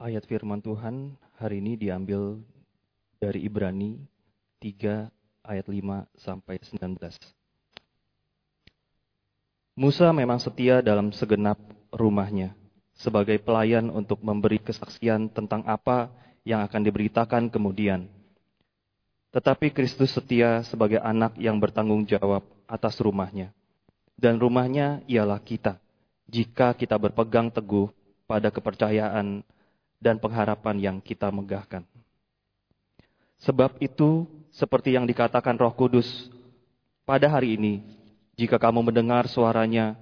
Ayat firman Tuhan hari ini diambil dari Ibrani 3 ayat 5 sampai 19. Musa memang setia dalam segenap rumahnya sebagai pelayan untuk memberi kesaksian tentang apa yang akan diberitakan kemudian. Tetapi Kristus setia sebagai anak yang bertanggung jawab atas rumahnya. Dan rumahnya ialah kita, jika kita berpegang teguh pada kepercayaan dan pengharapan yang kita megahkan. Sebab itu, seperti yang dikatakan Roh Kudus, pada hari ini, jika kamu mendengar suaranya,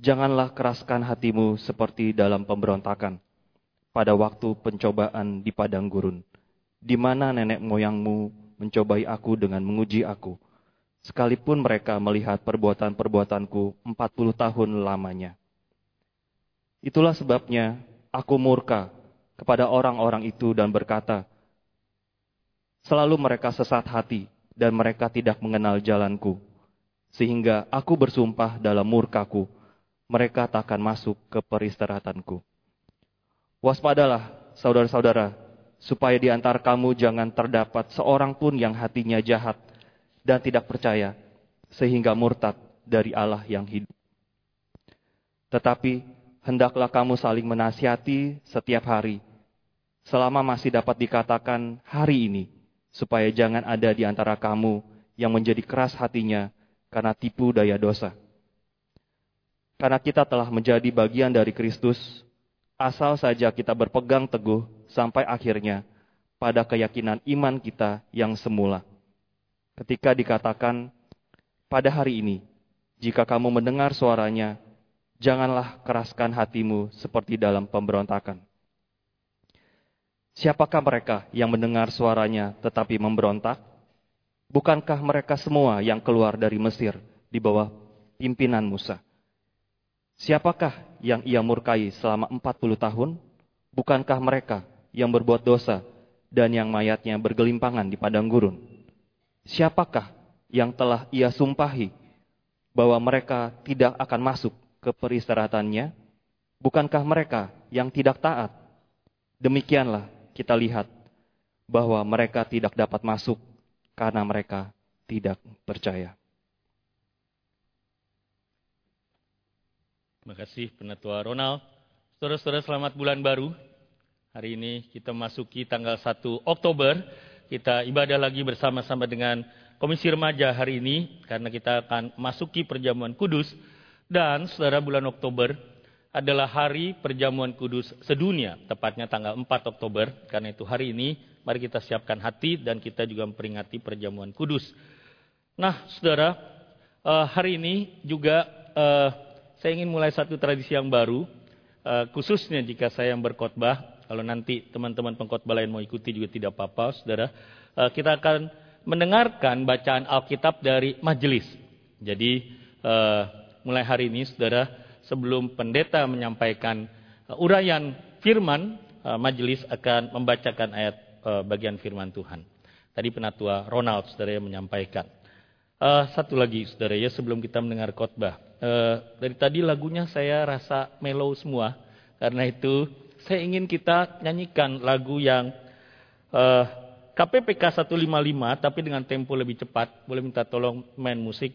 janganlah keraskan hatimu seperti dalam pemberontakan pada waktu pencobaan di padang gurun, di mana nenek moyangmu mencobai aku dengan menguji aku, sekalipun mereka melihat perbuatan-perbuatanku 40 tahun lamanya. Itulah sebabnya aku murka kepada orang-orang itu dan berkata, Selalu mereka sesat hati dan mereka tidak mengenal jalanku. Sehingga aku bersumpah dalam murkaku, mereka tak akan masuk ke peristirahatanku. Waspadalah, saudara-saudara, supaya di antara kamu jangan terdapat seorang pun yang hatinya jahat dan tidak percaya, sehingga murtad dari Allah yang hidup. Tetapi hendaklah kamu saling menasihati setiap hari, selama masih dapat dikatakan hari ini, supaya jangan ada di antara kamu yang menjadi keras hatinya karena tipu daya dosa. Karena kita telah menjadi bagian dari Kristus, asal saja kita berpegang teguh sampai akhirnya pada keyakinan iman kita yang semula. Ketika dikatakan, pada hari ini, jika kamu mendengar suaranya, janganlah keraskan hatimu seperti dalam pemberontakan. Siapakah mereka yang mendengar suaranya tetapi memberontak? Bukankah mereka semua yang keluar dari Mesir di bawah pimpinan Musa? Siapakah yang ia murkai selama 40 tahun? Bukankah mereka yang berbuat dosa dan yang mayatnya bergelimpangan di padang gurun? Siapakah yang telah ia sumpahi bahwa mereka tidak akan masuk ke peristirahatannya? Bukankah mereka yang tidak taat? Demikianlah kita lihat bahwa mereka tidak dapat masuk karena mereka tidak percaya. Terima kasih Penatua Ronald. Saudara-saudara selamat bulan baru. Hari ini kita masuki tanggal 1 Oktober. Kita ibadah lagi bersama-sama dengan Komisi Remaja hari ini. Karena kita akan masuki perjamuan kudus. Dan saudara bulan Oktober adalah hari perjamuan kudus sedunia, tepatnya tanggal 4 Oktober. Karena itu hari ini, mari kita siapkan hati dan kita juga memperingati perjamuan kudus. Nah, saudara, eh, hari ini juga eh, saya ingin mulai satu tradisi yang baru, eh, khususnya jika saya yang berkhotbah. Kalau nanti teman-teman pengkhotbah lain mau ikuti juga tidak apa-apa, saudara. Kita akan mendengarkan bacaan Alkitab dari majelis. Jadi, mulai hari ini, saudara, sebelum pendeta menyampaikan uh, uraian firman, uh, majelis akan membacakan ayat uh, bagian firman Tuhan. Tadi penatua Ronald, saudara yang menyampaikan. Uh, satu lagi, saudara ya, sebelum kita mendengar khotbah. Uh, dari tadi lagunya saya rasa mellow semua. Karena itu saya ingin kita nyanyikan lagu yang uh, KPPK 155 tapi dengan tempo lebih cepat. Boleh minta tolong main musik.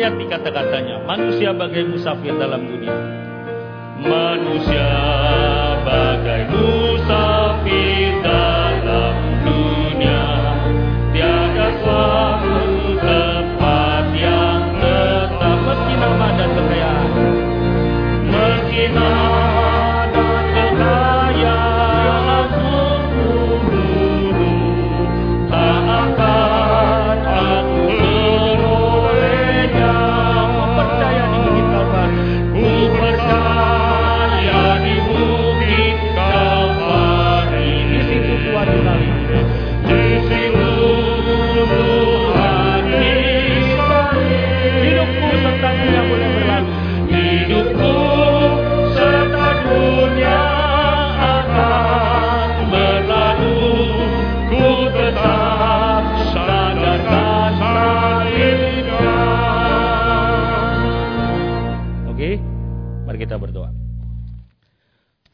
menghayati kata-katanya. Manusia bagai musafir dalam dunia. Manusia bagai musafir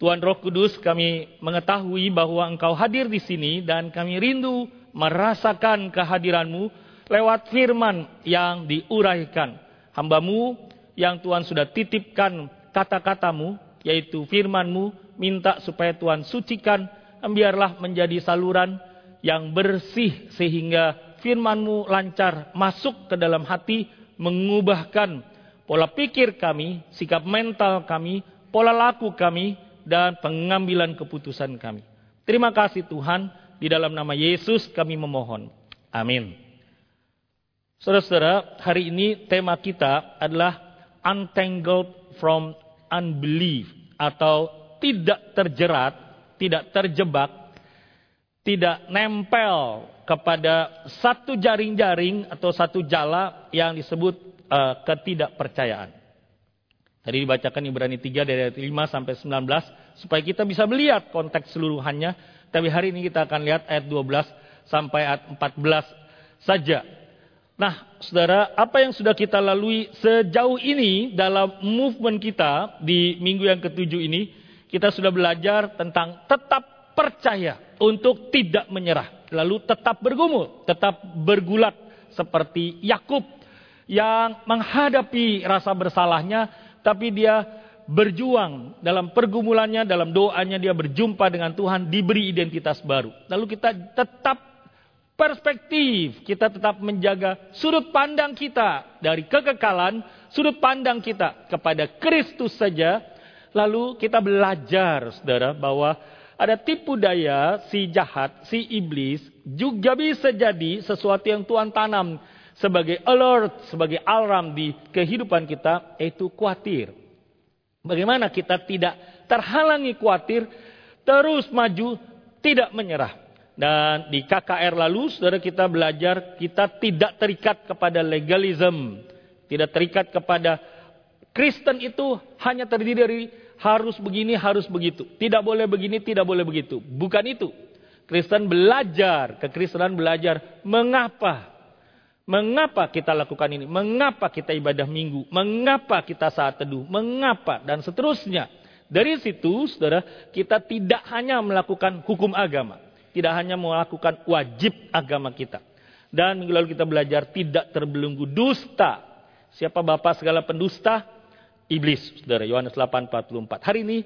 Tuhan Roh Kudus, kami mengetahui bahwa Engkau hadir di sini dan kami rindu merasakan kehadiranmu lewat firman yang diuraikan. Hambamu yang Tuhan sudah titipkan kata-katamu, yaitu firmanmu, minta supaya Tuhan sucikan, biarlah menjadi saluran yang bersih sehingga firmanmu lancar masuk ke dalam hati, mengubahkan pola pikir kami, sikap mental kami, pola laku kami, dan pengambilan keputusan kami. Terima kasih Tuhan, di dalam nama Yesus kami memohon. Amin. Saudara-saudara, hari ini tema kita adalah untangled from unbelief atau tidak terjerat, tidak terjebak, tidak nempel kepada satu jaring-jaring atau satu jala yang disebut uh, ketidakpercayaan. Tadi dibacakan Ibrani 3 dari ayat 5 sampai 19 supaya kita bisa melihat konteks seluruhannya. Tapi hari ini kita akan lihat ayat 12 sampai ayat 14 saja. Nah, saudara, apa yang sudah kita lalui sejauh ini dalam movement kita di minggu yang ketujuh ini, kita sudah belajar tentang tetap percaya untuk tidak menyerah. Lalu tetap bergumul, tetap bergulat seperti Yakub yang menghadapi rasa bersalahnya tapi dia berjuang dalam pergumulannya, dalam doanya dia berjumpa dengan Tuhan, diberi identitas baru. Lalu kita tetap perspektif, kita tetap menjaga sudut pandang kita dari kekekalan, sudut pandang kita kepada Kristus saja. Lalu kita belajar, saudara, bahwa ada tipu daya si jahat, si iblis juga bisa jadi sesuatu yang Tuhan tanam sebagai alert, sebagai alarm di kehidupan kita, yaitu khawatir. Bagaimana kita tidak terhalangi khawatir, terus maju, tidak menyerah. Dan di KKR lalu, saudara kita belajar, kita tidak terikat kepada legalism. Tidak terikat kepada Kristen itu hanya terdiri dari harus begini, harus begitu. Tidak boleh begini, tidak boleh begitu. Bukan itu. Kristen belajar, kekristenan belajar mengapa Mengapa kita lakukan ini? Mengapa kita ibadah minggu? Mengapa kita saat teduh? Mengapa? Dan seterusnya. Dari situ, saudara, kita tidak hanya melakukan hukum agama. Tidak hanya melakukan wajib agama kita. Dan minggu lalu kita belajar tidak terbelenggu dusta. Siapa bapak segala pendusta? Iblis, saudara. Yohanes 8:44. Hari ini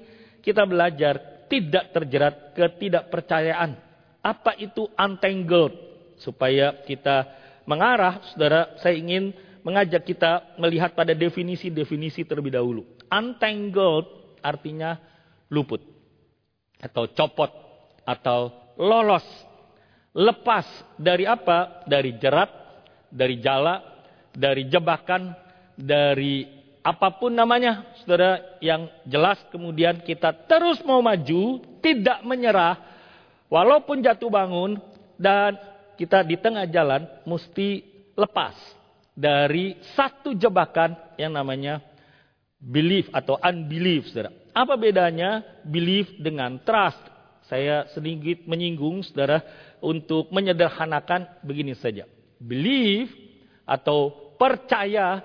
kita belajar tidak terjerat ketidakpercayaan. Apa itu untangled? Supaya kita mengarah, saudara, saya ingin mengajak kita melihat pada definisi-definisi terlebih dahulu. Untangled artinya luput, atau copot, atau lolos. Lepas dari apa? Dari jerat, dari jala, dari jebakan, dari apa pun namanya, saudara, yang jelas kemudian kita terus mau maju, tidak menyerah, walaupun jatuh bangun, dan kita di tengah jalan mesti lepas dari satu jebakan yang namanya belief atau unbelief, saudara. Apa bedanya belief dengan trust? Saya sedikit menyinggung, saudara, untuk menyederhanakan begini saja. Belief atau percaya,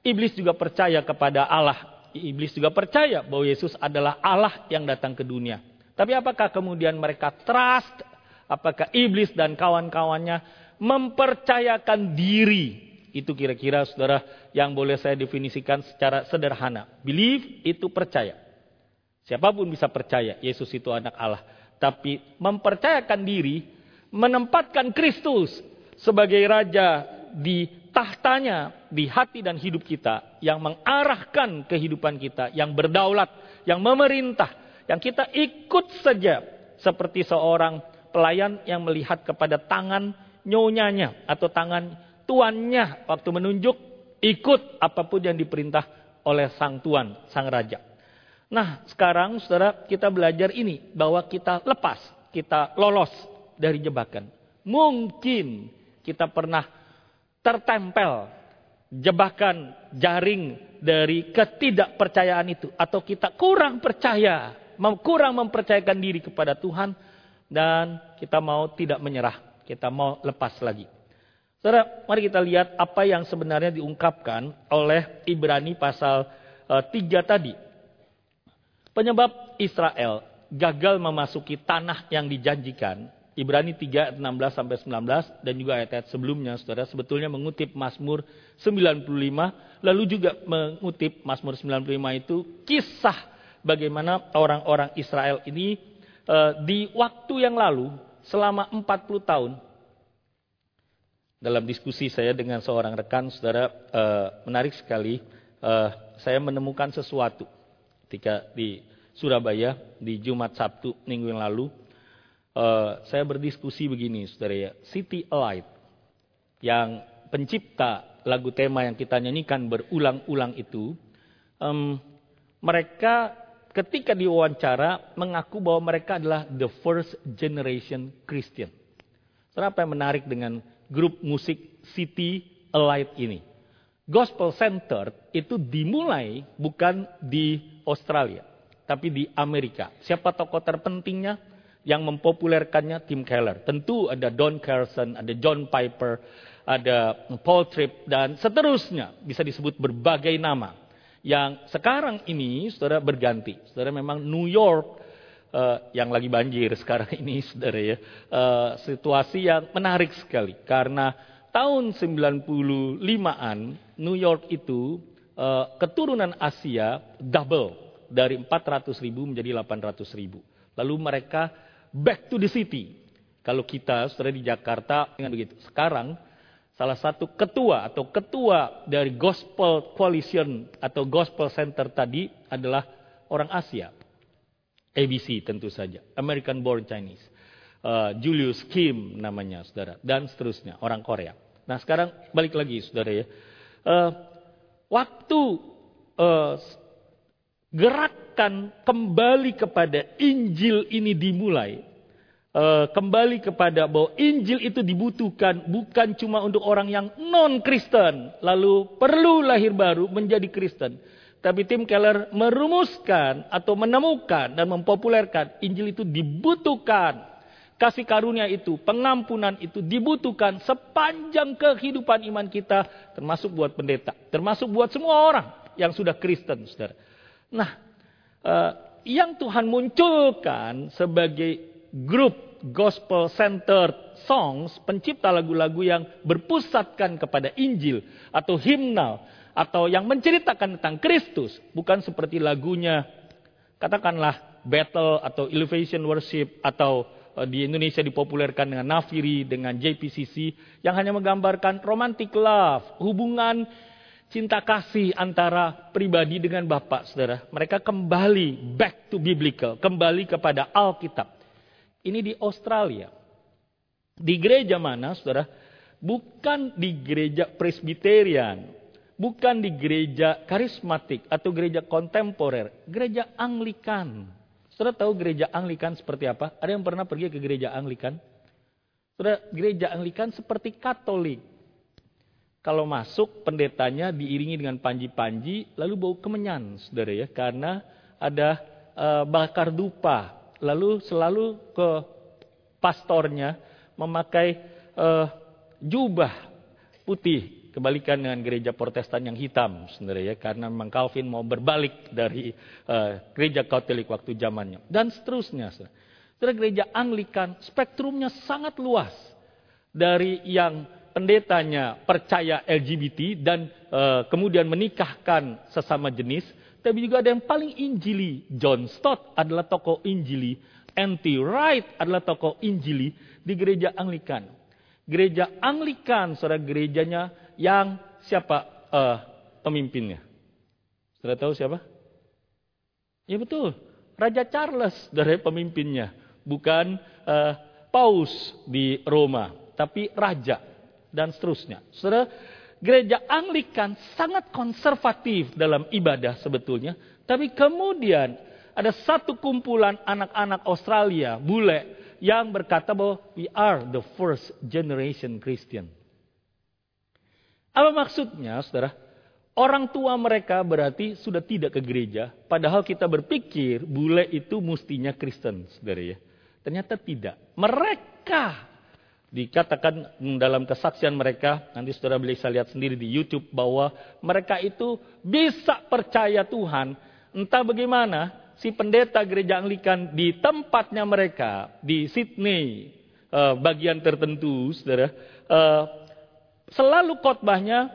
iblis juga percaya kepada Allah. Iblis juga percaya bahwa Yesus adalah Allah yang datang ke dunia. Tapi apakah kemudian mereka trust apakah iblis dan kawan-kawannya mempercayakan diri. Itu kira-kira saudara yang boleh saya definisikan secara sederhana. Believe itu percaya. Siapa pun bisa percaya Yesus itu anak Allah. Tapi mempercayakan diri, menempatkan Kristus sebagai Raja di tahtanya, di hati dan hidup kita. Yang mengarahkan kehidupan kita, yang berdaulat, yang memerintah. Yang kita ikut saja seperti seorang pelayan yang melihat kepada tangan nyonyanya atau tangan tuannya waktu menunjuk ikut apa pun yang diperintah oleh sang tuan, sang raja. Nah, sekarang Saudara, kita belajar ini bahwa kita lepas, kita lolos dari jebakan. Mungkin kita pernah tertempel jebakan jaring dari ketidakpercayaan itu atau kita kurang percaya, kurang mempercayakan diri kepada Tuhan dan kita mau tidak menyerah, kita mau lepas lagi. Saudara, mari kita lihat apa yang sebenarnya diungkapkan oleh Ibrani pasal uh, eh, 3 tadi. Penyebab Israel gagal memasuki tanah yang dijanjikan, Ibrani 3 16 sampai 19 dan juga ayat-ayat sebelumnya Saudara sebetulnya mengutip Mazmur 95 lalu juga mengutip Mazmur 95 itu kisah bagaimana orang-orang Israel ini di waktu yang lalu selama 40 tahun dalam diskusi saya dengan seorang rekan Saudara uh, menarik sekali uh, saya menemukan sesuatu ketika di Surabaya di Jumat Sabtu minggu yang lalu. Saya berdiskusi begini, saudara ya. City Alight yang pencipta lagu tema yang kita nyanyikan berulang-ulang itu, mereka ketika diwawancara mengaku bahwa mereka adalah the first generation Christian. Saudara apa yang menarik dengan grup musik City Alight ini? Gospel Center itu dimulai bukan di Australia, tapi di Amerika. Siapa tokoh terpentingnya yang mempopulerkannya? Tim Keller. Tentu ada Don Carson, ada John Piper, ada Paul Tripp, dan seterusnya. Bisa disebut berbagai nama. Yang sekarang ini, saudara berganti. Saudara memang New York uh, yang lagi banjir sekarang ini, saudara ya. Uh, situasi yang menarik sekali. Karena tahun 95-an, New York itu uh, keturunan Asia double dari 400 ribu menjadi 800 ribu. Lalu mereka back to the city. Kalau kita sudah di Jakarta dengan begitu. Sekarang salah satu ketua atau ketua dari Gospel Coalition atau Gospel Center tadi adalah orang Asia. ABC tentu saja, American Born Chinese. Uh, Julius Kim namanya saudara dan seterusnya orang Korea. Nah sekarang balik lagi saudara ya. Uh, waktu uh, gerakan kembali kepada Injil ini dimulai, uh, kembali kepada bahwa Injil itu dibutuhkan bukan cuma untuk orang yang non-Kristen, lalu perlu lahir baru menjadi Kristen. Tapi Tim Keller merumuskan atau menemukan dan mempopulerkan Injil itu dibutuhkan. Kasih karunia itu, pengampunan itu dibutuhkan sepanjang kehidupan iman kita, termasuk buat pendeta, termasuk buat semua orang yang sudah Kristen, saudara. Nah, uh, yang Tuhan munculkan sebagai grup gospel centered songs, pencipta lagu-lagu yang berpusatkan kepada Injil atau himnal atau yang menceritakan tentang Kristus, bukan seperti lagunya katakanlah battle atau elevation worship atau eh, di Indonesia dipopulerkan dengan Nafiri, dengan JPCC yang hanya menggambarkan romantic love, hubungan cinta kasih antara pribadi dengan Bapak, saudara. Mereka kembali back to biblical, kembali kepada Alkitab. Ini di Australia. Di gereja mana, saudara? Bukan di gereja Presbyterian, bukan di gereja karismatik atau gereja kontemporer, gereja Anglikan. Saudara tahu gereja Anglikan seperti apa? Ada yang pernah pergi ke gereja Anglikan? Saudara, gereja Anglikan seperti Katolik kalau masuk pendetanya diiringi dengan panji-panji lalu bau kemenyan saudara ya karena ada uh, bakar dupa lalu selalu ke pastornya memakai uh, jubah putih kebalikan dengan gereja Protestan yang hitam sebenarnya ya karena memang Calvin mau berbalik dari uh, gereja Katolik waktu zamannya dan seterusnya. Saudara gereja Anglikan spektrumnya sangat luas dari yang pendetanya percaya LGBT dan uh, kemudian menikahkan sesama jenis, tapi juga ada yang paling injili. John Stott adalah tokoh injili, N.T. Wright adalah tokoh injili di gereja Anglikan. Gereja Anglikan, saudara gerejanya yang siapa uh, pemimpinnya? Saudara tahu siapa? Ya betul, Raja Charles dari pemimpinnya, bukan uh, paus di Roma, tapi raja dan seterusnya. Saudara, gereja Anglikan sangat konservatif dalam ibadah sebetulnya, tapi kemudian ada satu kumpulan anak-anak Australia, bule, yang berkata bahwa we are the first generation Christian. Apa maksudnya, saudara? Orang tua mereka berarti sudah tidak ke gereja, padahal kita berpikir bule itu mestinya Kristen, saudara ya. Ternyata tidak. Mereka Dikatakan dalam kesaksian mereka, nanti saudara bisa lihat sendiri di YouTube bahwa mereka itu bisa percaya Tuhan. Entah bagaimana, si pendeta gereja Anglikan di tempatnya mereka di Sydney uh, bagian tertentu, saudara, uh, selalu khotbahnya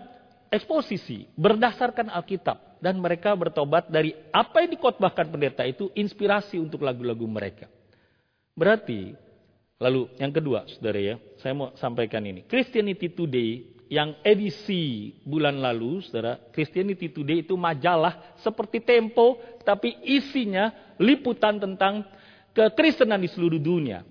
eksposisi berdasarkan Alkitab dan mereka bertobat dari apa yang dikhotbahkan pendeta itu inspirasi untuk lagu-lagu mereka. Berarti lalu yang kedua, saudara ya, saya mau sampaikan ini. Christianity Today yang edisi bulan lalu, saudara, Christianity Today itu majalah seperti Tempo, tapi isinya liputan tentang kekristenan di seluruh dunia.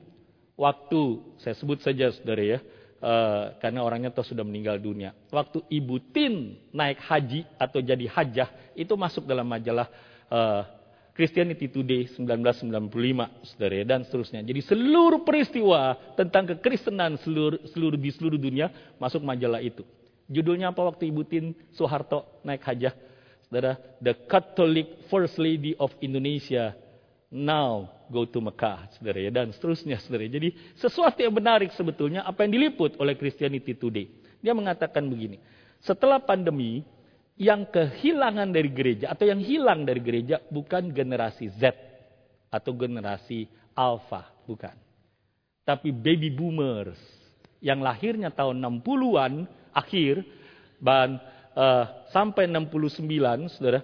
Waktu, saya sebut saja saudara ya, uh, karena orangnya toh sudah meninggal dunia. Waktu Ibu Tin naik haji atau jadi hajah, itu masuk dalam majalah uh, Christianity Today 1995, saudara ya, dan seterusnya. Jadi seluruh peristiwa tentang kekristenan seluruh, seluruh di seluruh dunia masuk majalah itu. Judulnya apa waktu Ibu Tin Soeharto naik hajah? Saudara, The Catholic First Lady of Indonesia now go to Mekah, saudara ya, dan seterusnya, saudara. Jadi sesuatu yang menarik sebetulnya apa yang diliput oleh Christianity Today. Dia mengatakan begini, setelah pandemi, yang kehilangan dari gereja atau yang hilang dari gereja bukan generasi Z atau generasi Alpha, bukan. Tapi baby boomers yang lahirnya tahun 60-an akhir dan uh, sampai 69, Saudara.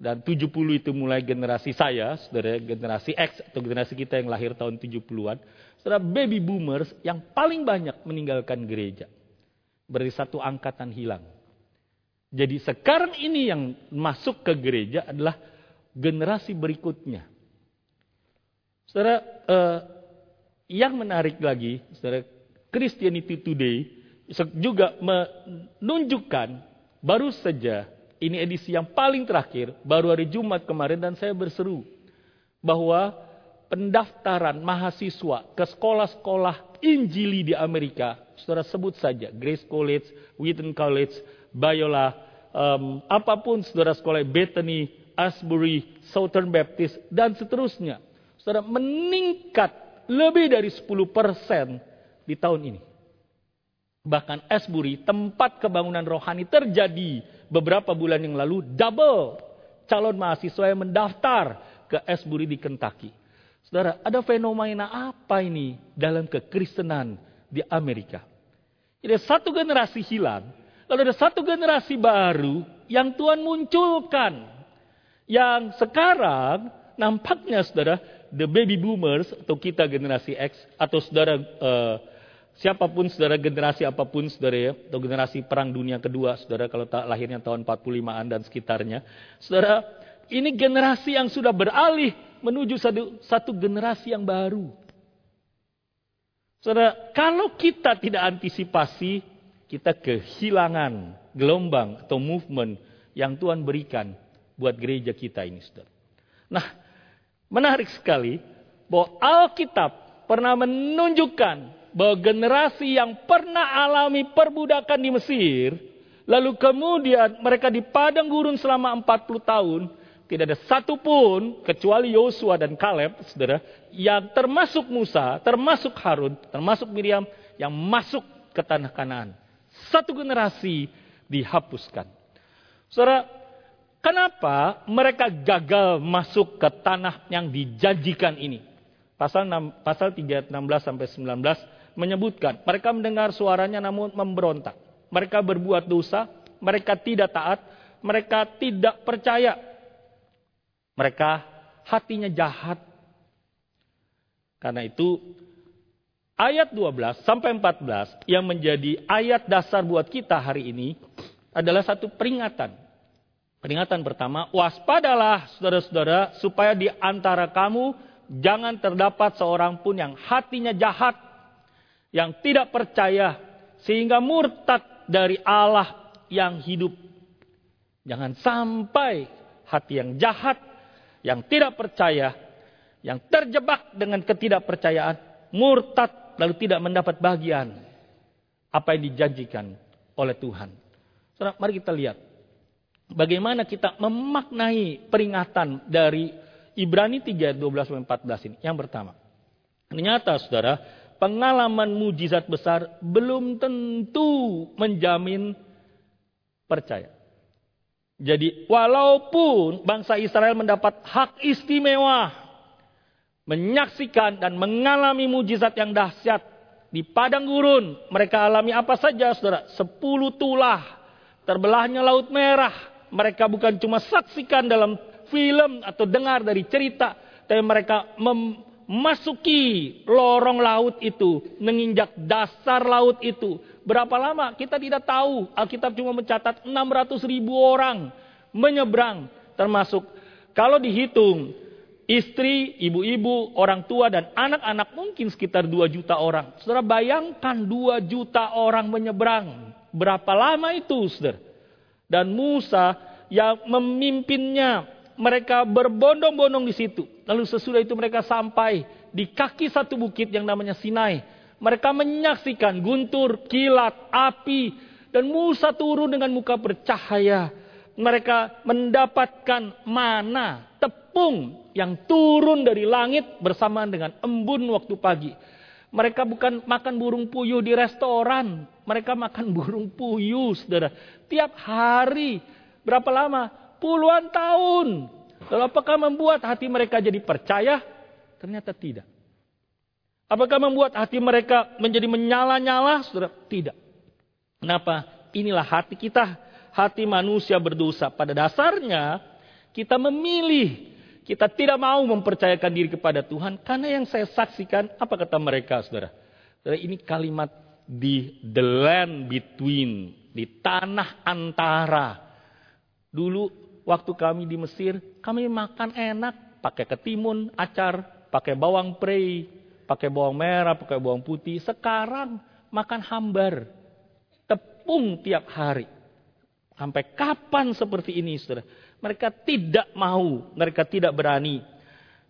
Dan 70 itu mulai generasi saya, Saudara, generasi X atau generasi kita yang lahir tahun 70-an. Saudara, baby boomers yang paling banyak meninggalkan gereja. Berarti satu angkatan hilang jadi sekarang ini yang masuk ke gereja adalah generasi berikutnya. Saudara, eh, yang menarik lagi, saudara, Christianity Today juga menunjukkan baru saja ini edisi yang paling terakhir, baru hari Jumat kemarin dan saya berseru bahwa pendaftaran mahasiswa ke sekolah-sekolah Injili di Amerika, saudara sebut saja Grace College, Wheaton College, Bayola, um, apa pun saudara sekolah Bethany, Asbury, Southern Baptist, dan seterusnya. Saudara meningkat lebih dari 10% di tahun ini. Bahkan Asbury, tempat kebangunan rohani terjadi beberapa bulan yang lalu, double calon mahasiswa yang mendaftar ke Asbury di Kentucky. Saudara, ada fenomena apa ini dalam kekristenan di Amerika? Jadi satu generasi hilang, Lalu ada satu generasi baru yang Tuhan munculkan. Yang sekarang nampaknya saudara, the baby boomers atau kita generasi X atau saudara uh, siapa pun saudara generasi apa pun saudara ya, atau generasi perang dunia kedua saudara kalau tak lahirnya tahun 45-an dan sekitarnya. Saudara, ini generasi yang sudah beralih menuju satu, satu generasi yang baru. Saudara, kalau kita tidak antisipasi, kita kehilangan gelombang atau movement yang Tuhan berikan buat gereja kita ini, saudara. Nah, menarik sekali bahwa Alkitab pernah menunjukkan bahwa generasi yang pernah alami perbudakan di Mesir, lalu kemudian mereka di padang gurun selama 40 tahun, tidak ada satupun kecuali Yosua dan Kaleb, saudara, yang termasuk Musa, termasuk Harun, termasuk Miriam, yang masuk ke tanah Kanaan. Satu generasi dihapuskan. Saudara, kenapa mereka gagal masuk ke tanah yang dijanjikan ini? Pasal 6, pasal 3 16 sampai 19 menyebutkan mereka mendengar suaranya namun memberontak. Mereka berbuat dosa, mereka tidak taat, mereka tidak percaya. Mereka hatinya jahat. Karena itu ayat 12 sampai 14 yang menjadi ayat dasar buat kita hari ini adalah satu peringatan. Peringatan pertama, waspadalah saudara-saudara supaya di antara kamu jangan terdapat seorang pun yang hatinya jahat, yang tidak percaya, sehingga murtad dari Allah yang hidup. Jangan sampai hati yang jahat, yang tidak percaya, yang terjebak dengan ketidakpercayaan, murtad lalu tidak mendapat bagian apa yang dijanjikan oleh Tuhan. Saudara, mari kita lihat bagaimana kita memaknai peringatan dari Ibrani 3 12 14 ini. Yang pertama, ternyata Saudara, pengalaman mujizat besar belum tentu menjamin percaya. Jadi walaupun bangsa Israel mendapat hak istimewa menyaksikan dan mengalami mujizat yang dahsyat di padang gurun, mereka alami apa saja, saudara? Sepuluh tulah, terbelahnya laut merah. Mereka bukan cuma saksikan dalam film atau dengar dari cerita, tapi mereka memasuki lorong laut itu, menginjak dasar laut itu, Berapa lama? Kita tidak tahu. Alkitab cuma mencatat 600 ribu orang menyeberang. Termasuk kalau dihitung istri, ibu-ibu, orang tua, dan anak-anak mungkin sekitar 2 juta orang. Saudara bayangkan 2 juta orang menyeberang. Berapa lama itu saudara? Dan Musa yang memimpinnya. Mereka berbondong-bondong di situ. Lalu sesudah itu mereka sampai di kaki satu bukit yang namanya Sinai mereka menyaksikan guntur, kilat, api, dan Musa turun dengan muka bercahaya. Mereka mendapatkan mana, tepung yang turun dari langit bersamaan dengan embun waktu pagi. Mereka bukan makan burung puyuh di restoran. Mereka makan burung puyuh, saudara. Tiap hari. Berapa lama? Puluhan tahun. Lalu apakah membuat hati mereka jadi percaya? Ternyata tidak. Apakah membuat hati mereka menjadi menyala-nyala? Saudara, tidak. Kenapa? Inilah hati kita, hati manusia berdosa. Pada dasarnya, kita memilih. Kita tidak mau mempercayakan diri kepada Tuhan. Karena yang saya saksikan, apa kata mereka, saudara? Saudara, ini kalimat di the land between. Di tanah antara. Dulu, waktu kami di Mesir, kami makan enak. Pakai ketimun, acar, pakai bawang prei, pakai bawang merah, pakai bawang putih. Sekarang makan hambar, tepung tiap hari. Sampai kapan seperti ini, saudara? Mereka tidak mau, mereka tidak berani.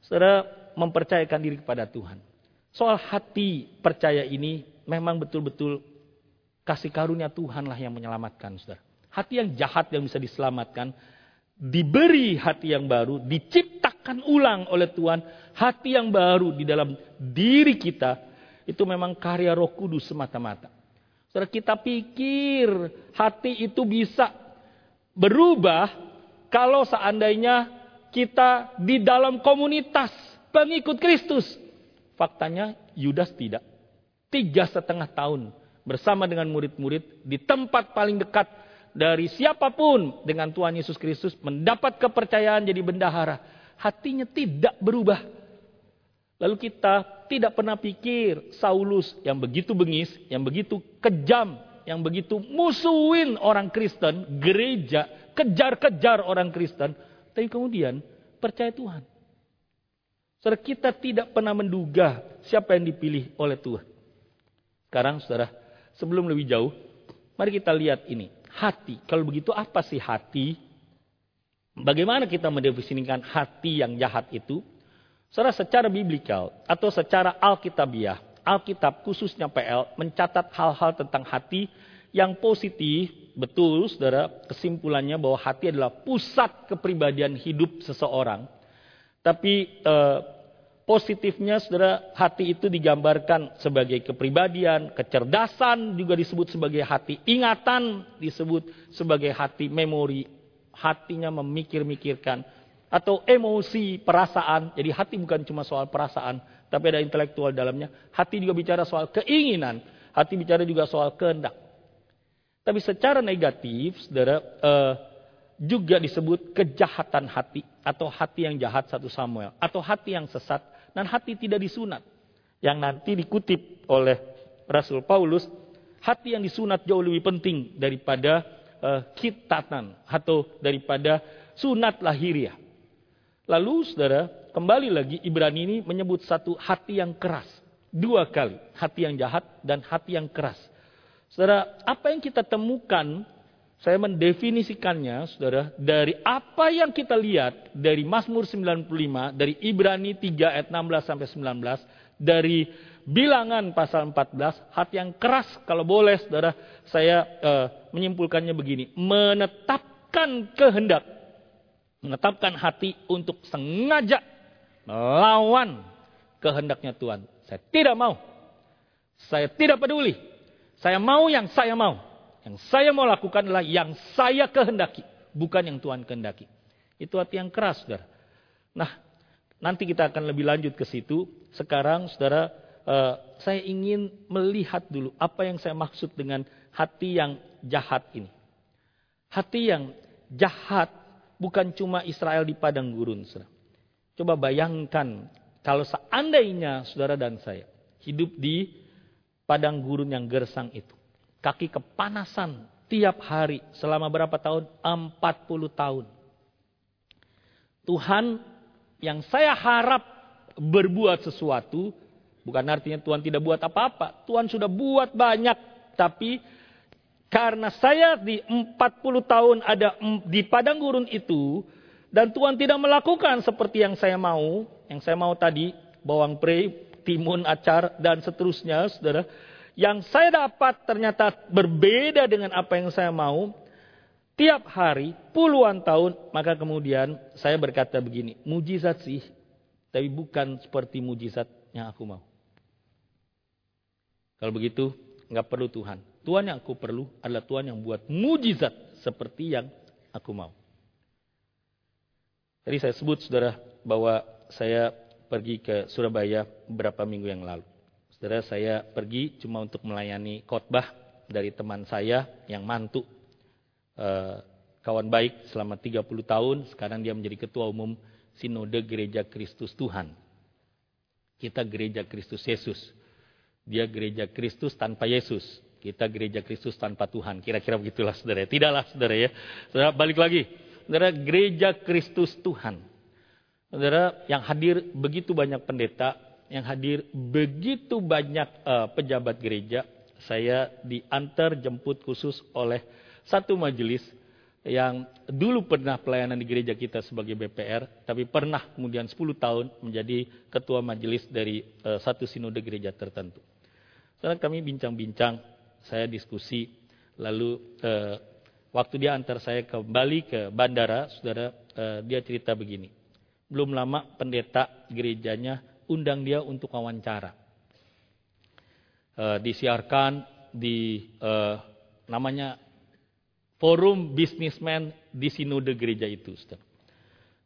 Saudara, mempercayakan diri kepada Tuhan. Soal hati percaya ini memang betul-betul kasih karunia Tuhanlah yang menyelamatkan, saudara. Hati yang jahat yang bisa diselamatkan, diberi hati yang baru, diciptakan ulang oleh Tuhan, hati yang baru di dalam diri kita, itu memang karya roh kudus semata-mata. Saudara kita pikir hati itu bisa berubah kalau seandainya kita di dalam komunitas pengikut Kristus. Faktanya Yudas tidak. Tiga setengah tahun bersama dengan murid-murid di tempat paling dekat dari siapa pun dengan Tuhan Yesus Kristus mendapat kepercayaan jadi bendahara. Hatinya tidak berubah. Lalu kita tidak pernah pikir Saulus yang begitu bengis, yang begitu kejam, yang begitu musuhin orang Kristen, gereja, kejar-kejar orang Kristen, tapi kemudian percaya Tuhan. Saudara kita tidak pernah menduga siapa yang dipilih oleh Tuhan. Sekarang saudara, sebelum lebih jauh, mari kita lihat ini. Hati, kalau begitu apa sih hati? Bagaimana kita mendefinisikan hati yang jahat itu? Saudara secara biblikal atau secara alkitabiah, Alkitab khususnya PL mencatat hal-hal tentang hati yang positif, betul saudara, kesimpulannya bahwa hati adalah pusat kepribadian hidup seseorang. Tapi eh, positifnya saudara, hati itu digambarkan sebagai kepribadian, kecerdasan juga disebut sebagai hati, ingatan disebut sebagai hati memori, hatinya memikir-mikirkan atau emosi, perasaan. Jadi hati bukan cuma soal perasaan, tapi ada intelektual dalamnya. Hati juga bicara soal keinginan, hati bicara juga soal kehendak. Tapi secara negatif, saudara, eh, juga disebut kejahatan hati atau hati yang jahat satu Samuel atau hati yang sesat dan hati tidak disunat. Yang nanti dikutip oleh Rasul Paulus, hati yang disunat jauh lebih penting daripada uh, kitatan atau daripada sunat lahiriah. Lalu saudara, kembali lagi Ibrani ini menyebut satu hati yang keras. Dua kali, hati yang jahat dan hati yang keras. Saudara, apa yang kita temukan, saya mendefinisikannya, saudara, dari apa yang kita lihat dari Mazmur 95, dari Ibrani 3 ayat 16 sampai 19, dari bilangan pasal 14, hati yang keras, kalau boleh saudara, saya uh, menyimpulkannya begini, menetapkan kehendak menetapkan hati untuk sengaja melawan kehendaknya Tuhan. Saya tidak mau. Saya tidak peduli. Saya mau yang saya mau. Yang saya mau lakukan adalah yang saya kehendaki. bukan yang Tuhan kehendaki. Itu hati yang keras, saudara. Nah, nanti kita akan lebih lanjut ke situ. Sekarang, saudara, uh, saya ingin melihat dulu apa yang saya maksud dengan hati yang jahat ini. Hati yang jahat bukan cuma Israel di padang gurun, saudara. Coba bayangkan kalau seandainya saudara dan saya hidup di padang gurun yang gersang itu. Kaki kepanasan tiap hari selama berapa tahun? 40 tahun. Tuhan yang saya harap berbuat sesuatu, bukan artinya Tuhan tidak buat apa-apa. Tuhan sudah buat banyak, tapi karena saya di 40 tahun ada di padang gurun itu, dan Tuhan tidak melakukan seperti yang saya mau, yang saya mau tadi, bawang pre, timun, acar, dan seterusnya, saudara. Yang saya dapat ternyata berbeda dengan apa yang saya mau. Tiap hari, puluhan tahun, maka kemudian saya berkata begini, mujizat sih, tapi bukan seperti mujizat yang aku mau. Kalau begitu, nggak perlu Tuhan. Tuhan yang aku perlu adalah Tuhan yang buat mujizat seperti yang aku mau. Tadi saya sebut saudara bahwa saya pergi ke Surabaya beberapa minggu yang lalu. Saudara saya pergi cuma untuk melayani khotbah dari teman saya yang mantu. Eh, kawan baik selama 30 tahun, sekarang dia menjadi ketua umum Sinode Gereja Kristus Tuhan. Kita gereja Kristus Yesus. Dia gereja Kristus tanpa Yesus. Kita gereja Kristus tanpa Tuhan. Kira-kira begitulah saudara. Tidaklah saudara ya. Saudara balik lagi Saudara, gereja Kristus Tuhan. Saudara, yang hadir begitu banyak pendeta, yang hadir begitu banyak uh, pejabat gereja, saya diantar jemput khusus oleh satu majelis yang dulu pernah pelayanan di gereja kita sebagai BPR, tapi pernah kemudian 10 tahun menjadi ketua majelis dari uh, satu sinode gereja tertentu. Saudara kami bincang-bincang, saya diskusi, lalu uh, Waktu dia antar saya kembali ke bandara, saudara, uh, dia cerita begini. Belum lama pendeta gerejanya undang dia untuk wawancara. Uh, disiarkan di uh, namanya forum bisnismen di sinode gereja itu. Saudara.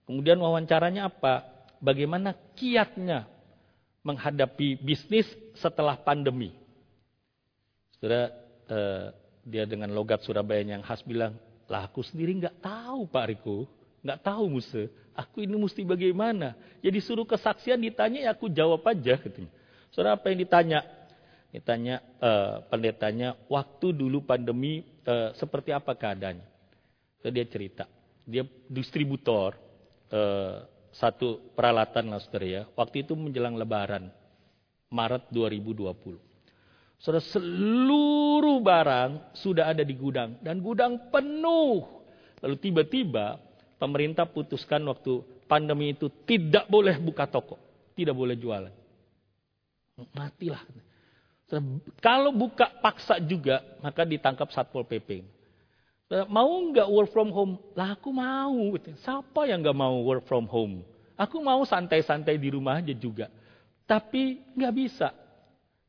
Kemudian wawancaranya apa? Bagaimana kiatnya menghadapi bisnis setelah pandemi. Saudara, uh, dia dengan logat Surabaya yang khas bilang, lah aku sendiri nggak tahu Pak Riko, nggak tahu Musa. Aku ini mesti bagaimana? Jadi suruh kesaksian ditanya ya aku jawab aja katanya. Saudara apa yang ditanya? Ditanya uh, pendetanya, waktu dulu pandemi uh, seperti apa keadaannya? So, dia cerita, dia distributor uh, satu peralatan lah saudara ya. Waktu itu menjelang Lebaran, Maret 2020. Saudara, seluruh barang sudah ada di gudang. Dan gudang penuh. Lalu tiba-tiba pemerintah putuskan waktu pandemi itu tidak boleh buka toko. Tidak boleh jualan. Matilah. Kalau buka paksa juga, maka ditangkap Satpol PP. Mau nggak work from home? Lah aku mau. Siapa yang nggak mau work from home? Aku mau santai-santai di rumah aja juga. Tapi nggak bisa.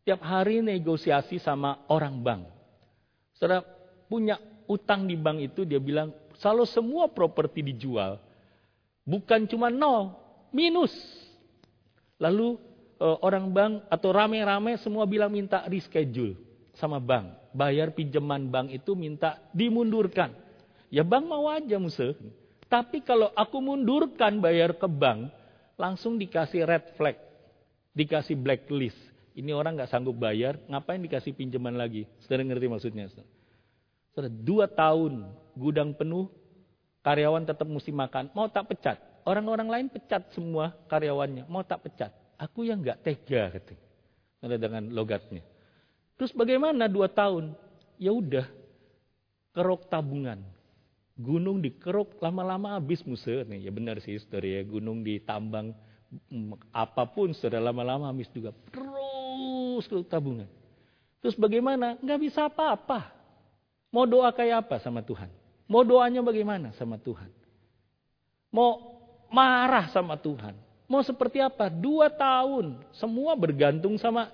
Tiap hari negosiasi sama orang bank. Saudara punya utang di bank itu dia bilang, kalau semua properti dijual, bukan cuma nol, minus. Lalu eh, orang bank atau rame-rame semua bilang minta reschedule sama bank. Bayar pinjaman bank itu minta dimundurkan. Ya bank mau aja musuh. Tapi kalau aku mundurkan bayar ke bank, langsung dikasih red flag. Dikasih blacklist. Ini orang nggak sanggup bayar, ngapain dikasih pinjaman lagi? Saudara ngerti maksudnya? Saudara, dua tahun gudang penuh, karyawan tetap mesti makan. Mau tak pecat? Orang-orang lain pecat semua karyawannya. Mau tak pecat? Aku yang nggak tega, katanya. Saudara dengan logatnya. Terus bagaimana dua tahun? Ya udah, kerok tabungan. Gunung dikeruk lama-lama habis musuh nih. Ya benar sih saudara ya, gunung ditambang apa pun saudara lama-lama habis juga terus ke tabungan. Terus bagaimana? Nggak bisa apa-apa. Mau doa kayak apa sama Tuhan? Mau doanya bagaimana sama Tuhan? Mau marah sama Tuhan? Mau seperti apa? Dua tahun. Semua bergantung sama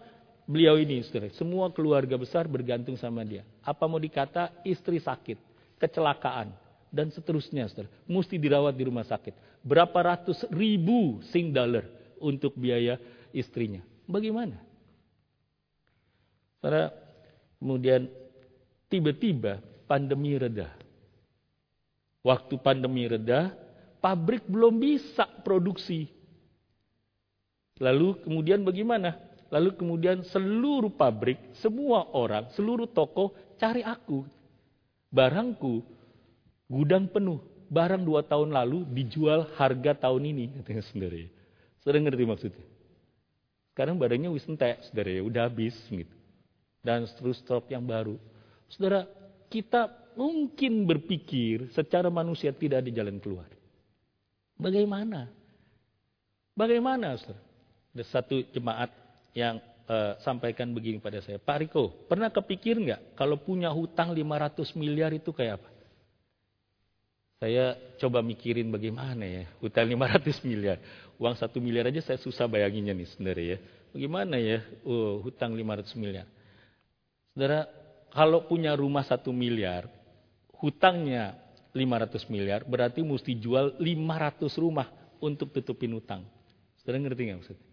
beliau ini. Saudara. Semua keluarga besar bergantung sama dia. Apa mau dikata? Istri sakit. Kecelakaan. dan seterusnya, saudara. Mesti dirawat di rumah sakit. Berapa ratus ribu sing dollar untuk biaya istrinya. Bagaimana? Saudara, kemudian tiba-tiba pandemi reda. Waktu pandemi reda, pabrik belum bisa produksi. Lalu kemudian bagaimana? Lalu kemudian seluruh pabrik, semua orang, seluruh toko cari aku. Barangku Gudang penuh. Barang dua tahun lalu dijual harga tahun ini. Katanya ya. Saudara ngerti maksudnya? Sekarang barangnya wis entek, saudara ya. Udah habis gitu. Dan terus stok yang baru. Saudara, kita mungkin berpikir secara manusia tidak ada jalan keluar. Bagaimana? Bagaimana, saudara? Ada satu jemaat yang uh, sampaikan begini pada saya. Pak Riko, pernah kepikir nggak kalau punya hutang 500 miliar itu kayak apa? Saya coba mikirin bagaimana ya, hutang 500 miliar. Uang 1 miliar aja saya susah bayanginnya nih saudara ya. Bagaimana ya, oh, hutang 500 miliar. Saudara, kalau punya rumah 1 miliar, hutangnya 500 miliar, berarti mesti jual 500 rumah untuk tutupin hutang. Saudara ngerti nggak maksudnya?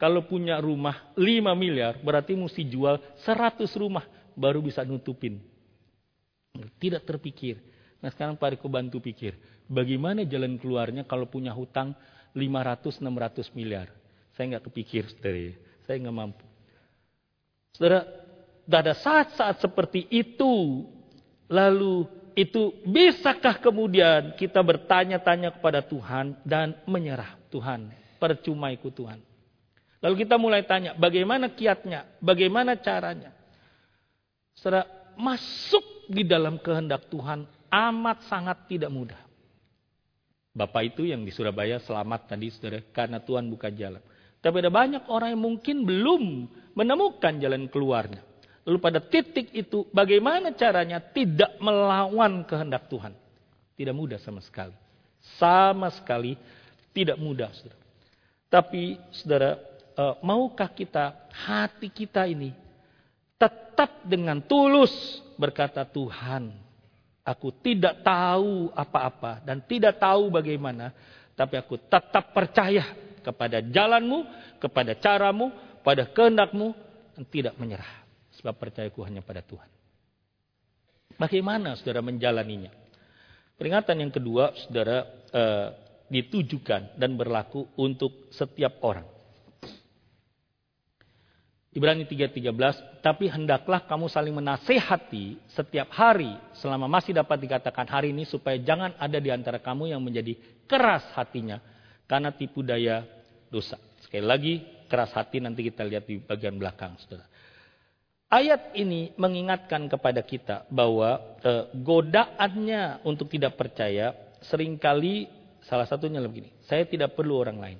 Kalau punya rumah 5 miliar, berarti mesti jual 100 rumah baru bisa nutupin. Tidak terpikir. Nah sekarang Pak Riko bantu pikir, bagaimana jalan keluarnya kalau punya hutang 500-600 miliar? Saya nggak kepikir, saudara. Saya nggak mampu. Saudara, ada saat-saat seperti itu, lalu itu bisakah kemudian kita bertanya-tanya kepada Tuhan dan menyerah Tuhan, percuma ikut Tuhan. Lalu kita mulai tanya, bagaimana kiatnya, bagaimana caranya. Saudara, masuk di dalam kehendak Tuhan amat sangat tidak mudah. Bapak itu yang di Surabaya selamat tadi saudara karena Tuhan buka jalan. Tapi ada banyak orang yang mungkin belum menemukan jalan keluarnya. Lalu pada titik itu bagaimana caranya tidak melawan kehendak Tuhan. Tidak mudah sama sekali. Sama sekali tidak mudah saudara. Tapi saudara, eh, maukah kita hati kita ini tetap dengan tulus berkata Tuhan Aku tidak tahu apa-apa dan tidak tahu bagaimana. Tapi aku tetap percaya kepada jalanmu, kepada caramu, pada kehendakmu. Dan tidak menyerah. Sebab percayaku hanya pada Tuhan. Bagaimana saudara menjalaninya? Peringatan yang kedua saudara eh, ditujukan dan berlaku untuk setiap orang. Ibrani 3:13, tapi hendaklah kamu saling menasehati setiap hari selama masih dapat dikatakan hari ini supaya jangan ada di antara kamu yang menjadi keras hatinya karena tipu daya dosa. Sekali lagi, keras hati nanti kita lihat di bagian belakang, Saudara. Ayat ini mengingatkan kepada kita bahwa eh, godaannya untuk tidak percaya sering kali salah satunya begini, saya tidak perlu orang lain.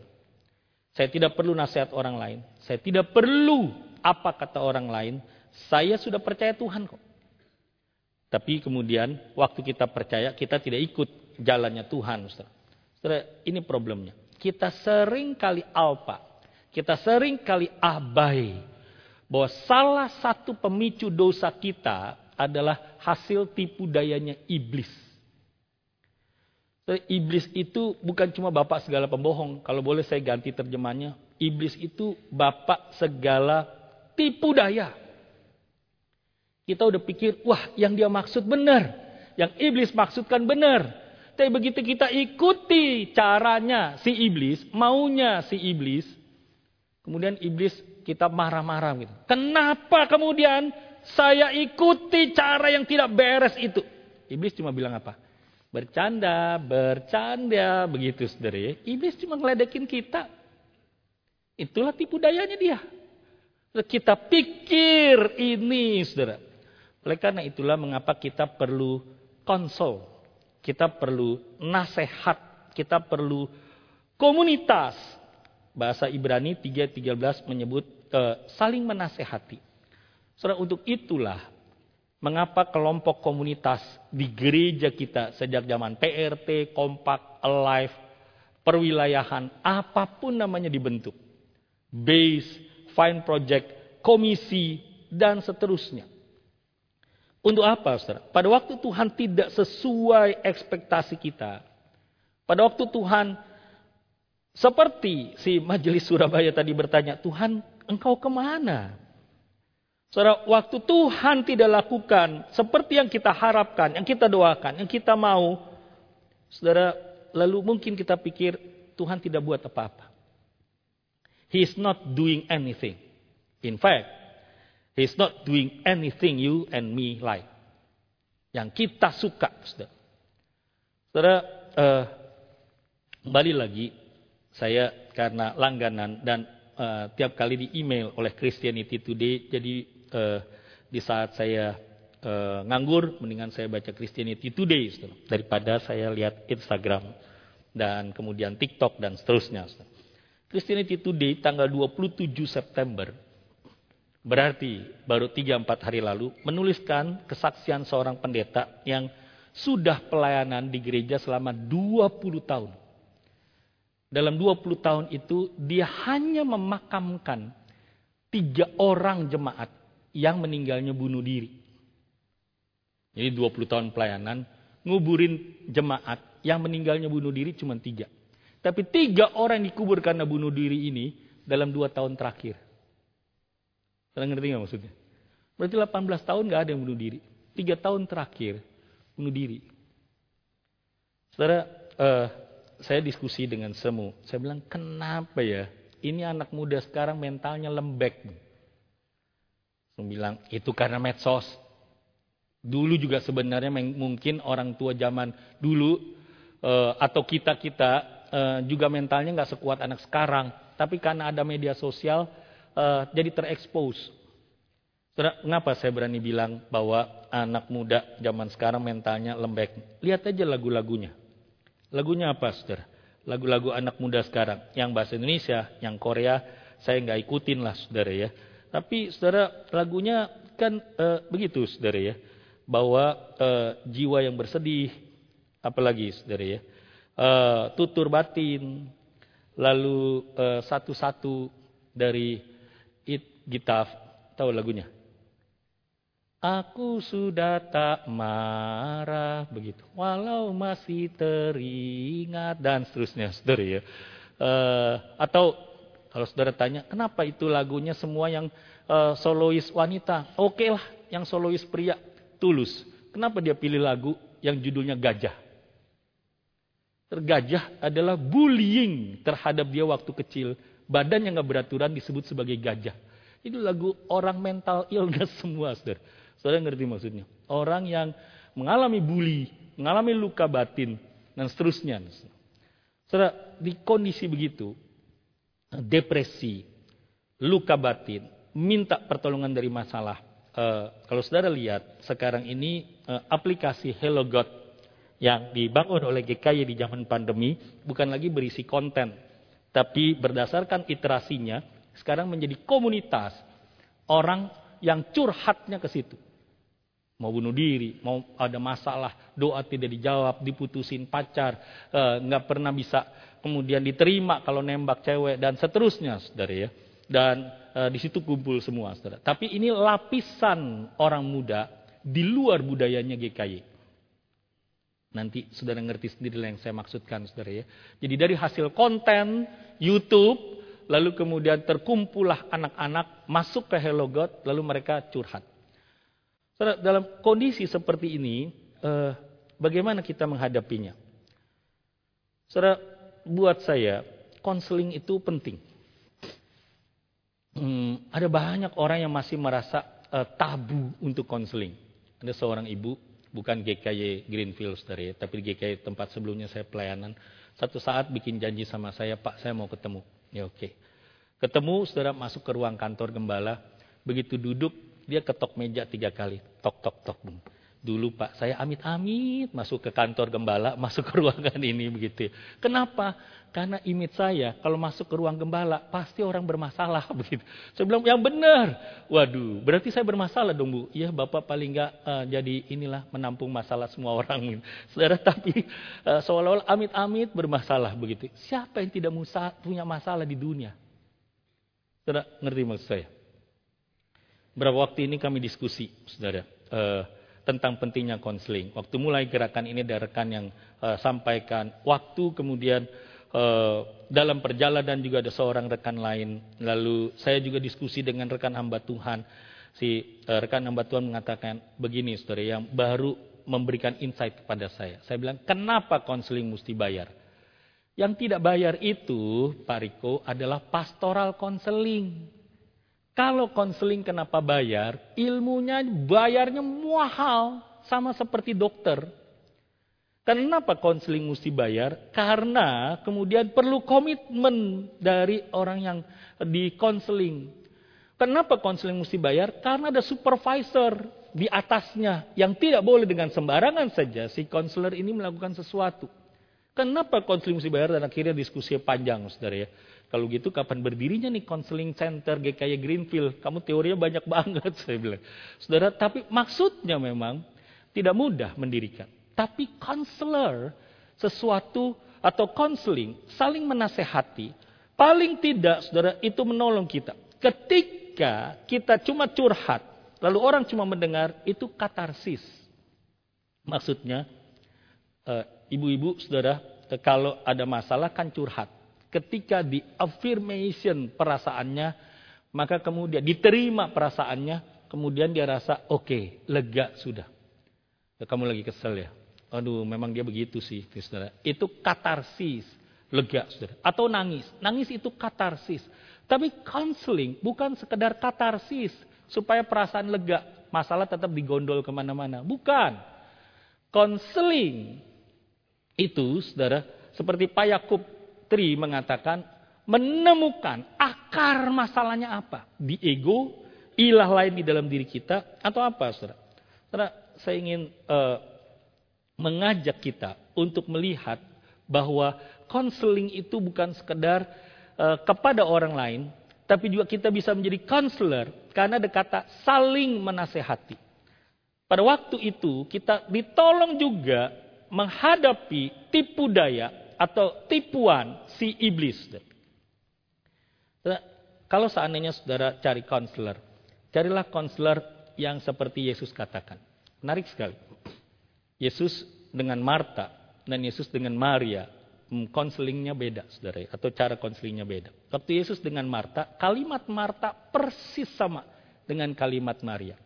Saya tidak perlu nasihat orang lain. Saya tidak perlu apa kata orang lain. Saya sudah percaya Tuhan kok. Tapi kemudian waktu kita percaya kita tidak ikut jalannya Tuhan. Saudara, ini problemnya. Kita sering kali alpa. Kita sering kali abai. Bahwa salah satu pemicu dosa kita adalah hasil tipu dayanya iblis. Iblis itu bukan cuma bapak segala pembohong. Kalau boleh saya ganti terjemahnya. Iblis itu bapak segala tipu daya. Kita udah pikir, wah yang dia maksud benar. Yang iblis maksudkan benar. Tapi begitu kita ikuti caranya si iblis, maunya si iblis. Kemudian iblis kita marah-marah gitu. Kenapa kemudian saya ikuti cara yang tidak beres itu? Iblis cuma bilang apa? Bercanda, bercanda, begitu ya. Iblis cuma ngeledekin kita. Itulah tipu dayanya dia. Kita pikir ini saudara. Oleh karena itulah mengapa kita perlu konsol. Kita perlu nasihat. Kita perlu komunitas. Bahasa Ibrani 3.13 menyebut uh, saling menasehati. Saudara, untuk itulah Mengapa kelompok komunitas di gereja kita sejak zaman PRT, Kompak, Alive, perwilayahan, apa pun namanya dibentuk. Base, Fine Project, komisi, dan seterusnya. Untuk apa, saudara? Pada waktu Tuhan tidak sesuai ekspektasi kita. Pada waktu Tuhan seperti si majelis Surabaya tadi bertanya, Tuhan engkau ke mana? Saudara, waktu Tuhan tidak lakukan seperti yang kita harapkan, yang kita doakan, yang kita mau, saudara, lalu mungkin kita pikir Tuhan tidak buat apa-apa. He is not doing anything. In fact, he is not doing anything you and me like. Yang kita suka, saudara. Saudara, uh, kembali lagi, saya karena langganan dan uh, tiap kali di email oleh Christianity Today, jadi uh, di saat saya uh, nganggur, mendingan saya baca Christianity Today saudara, daripada saya lihat Instagram dan kemudian TikTok dan seterusnya. Saudara. Christianity Today tanggal 27 September berarti baru 3-4 hari lalu menuliskan kesaksian seorang pendeta yang sudah pelayanan di gereja selama 20 tahun. Dalam 20 tahun itu dia hanya memakamkan tiga orang jemaat yang meninggalnya bunuh diri. Jadi 20 tahun pelayanan, nguburin jemaat yang meninggalnya bunuh diri cuma tiga. Tapi tiga orang yang dikubur karena bunuh diri ini dalam dua tahun terakhir. Kalian ngerti nggak maksudnya? Berarti 18 tahun nggak ada yang bunuh diri. Tiga tahun terakhir bunuh diri. Saudara, uh, saya diskusi dengan semu. Saya bilang, kenapa ya? Ini anak muda sekarang mentalnya lembek bilang itu karena medsos. Dulu juga sebenarnya mungkin orang tua zaman dulu uh, atau kita kita uh, juga mentalnya nggak sekuat anak sekarang. Tapi karena ada media sosial uh, jadi terekspos. Kenapa saya berani bilang bahwa anak muda zaman sekarang mentalnya lembek? Lihat aja lagu-lagunya. Lagunya apa, saudara? Lagu-lagu anak muda sekarang. Yang bahasa Indonesia, yang Korea, saya nggak ikutin lah, saudara ya. Tapi saudara lagunya kan e, begitu saudara ya. Bahwa e, jiwa yang bersedih, apalagi saudara ya. E, tutur batin, lalu satu-satu dari it gitaf, tahu lagunya? Aku sudah tak marah begitu, walau masih teringat dan seterusnya, saudara ya. Uh, atau kalau saudara tanya, kenapa itu lagunya semua yang uh, solois wanita? Oke lah, yang solois pria, tulus. Kenapa dia pilih lagu yang judulnya gajah? Tergajah adalah bullying terhadap dia waktu kecil. Badan yang gak beraturan disebut sebagai gajah. Itu lagu orang mental illness semua, saudara. Saudara ngerti maksudnya? Orang yang mengalami bully, mengalami luka batin, dan seterusnya. Saudara, di kondisi begitu, depresi, luka batin, minta pertolongan dari masalah. Uh, kalau saudara lihat sekarang ini uh, aplikasi Hello God yang dibangun oleh GKY di zaman pandemi bukan lagi berisi konten, tapi berdasarkan iterasinya sekarang menjadi komunitas orang yang curhatnya ke situ. Mau bunuh diri, mau ada masalah, doa tidak dijawab, diputusin pacar, uh, nggak pernah bisa kemudian diterima kalau nembak cewek dan seterusnya, saudara ya. Dan e, di situ kumpul semua, saudara. Tapi ini lapisan orang muda di luar budayanya GKY. Nanti saudara ngerti sendiri yang saya maksudkan, saudara ya. Jadi dari hasil konten YouTube, lalu kemudian terkumpullah anak-anak masuk ke Hello God, lalu mereka curhat. Dalam kondisi seperti ini, eh, bagaimana kita menghadapinya? Saudara, buat saya konseling itu penting. Hmm, ada banyak orang yang masih merasa uh, tabu untuk konseling. Ada seorang ibu, bukan GKY Greenfield, saudara, tapi GKY tempat sebelumnya saya pelayanan. Satu saat bikin janji sama saya, Pak, saya mau ketemu. Ya oke. Okay. Ketemu, saudara masuk ke ruang kantor gembala. Begitu duduk, dia ketok meja tiga kali. Tok, tok, tok. Dulu Pak, saya amit-amit masuk ke kantor gembala, masuk ke ruangan ini begitu. Kenapa? Karena imit saya kalau masuk ke ruang gembala pasti orang bermasalah begitu. Saya bilang yang benar. Waduh, berarti saya bermasalah dong Bu. Iya Bapak paling enggak uh, jadi inilah menampung masalah semua orang. Saudara tapi uh, seolah-olah amit-amit bermasalah begitu. Siapa yang tidak punya masalah di dunia? Saudara ngerti maksud saya? Berapa waktu ini kami diskusi, Saudara. Uh, tentang pentingnya konseling. Waktu mulai gerakan ini ada rekan yang uh, sampaikan. Waktu kemudian uh, dalam perjalanan juga ada seorang rekan lain. Lalu saya juga diskusi dengan rekan hamba Tuhan. Si uh, rekan hamba Tuhan mengatakan begini, saudara, yang baru memberikan insight kepada saya. Saya bilang, kenapa konseling mesti bayar? Yang tidak bayar itu, Pak Riko, adalah pastoral konseling. Kalau konseling kenapa bayar? Ilmunya bayarnya mahal. Sama seperti dokter. Kenapa konseling mesti bayar? Karena kemudian perlu komitmen dari orang yang di konseling. Kenapa konseling mesti bayar? Karena ada supervisor di atasnya yang tidak boleh dengan sembarangan saja si konselor ini melakukan sesuatu. Kenapa konseling mesti bayar dan akhirnya diskusi panjang, saudara ya. Kalau gitu kapan berdirinya nih counseling center GKY Greenfield? Kamu teorinya banyak banget saya bilang. Saudara, tapi maksudnya memang tidak mudah mendirikan. Tapi counselor sesuatu atau counseling saling menasehati. Paling tidak saudara itu menolong kita. Ketika kita cuma curhat, lalu orang cuma mendengar, itu katarsis. Maksudnya, eh, ibu-ibu saudara, eh, kalau ada masalah kan curhat ketika di affirmation perasaannya, maka kemudian diterima perasaannya, kemudian dia rasa oke, okay, lega sudah. Ya, kamu lagi kesel ya? Aduh, memang dia begitu sih, saudara. Itu katarsis, lega, saudara. Atau nangis, nangis itu katarsis. Tapi counseling bukan sekedar katarsis supaya perasaan lega, masalah tetap digondol ke mana-mana. Bukan. Counseling itu, saudara, seperti Pak Yakub Tri mengatakan menemukan akar masalahnya apa. Di ego, ilah lain di dalam diri kita, atau apa saudara? Saudara, saya ingin uh, mengajak kita untuk melihat bahwa konseling itu bukan sekedar uh, kepada orang lain, tapi juga kita bisa menjadi konselor karena ada kata saling menasehati. Pada waktu itu kita ditolong juga menghadapi tipu daya atau tipuan si iblis. Kalau seandainya saudara cari konselor, carilah konselor yang seperti Yesus katakan. Menarik sekali. Yesus dengan Marta dan Yesus dengan Maria, hmm, konselingnya beda, saudara, atau cara konselingnya beda. Waktu Yesus dengan Marta, kalimat Marta persis sama dengan kalimat Maria.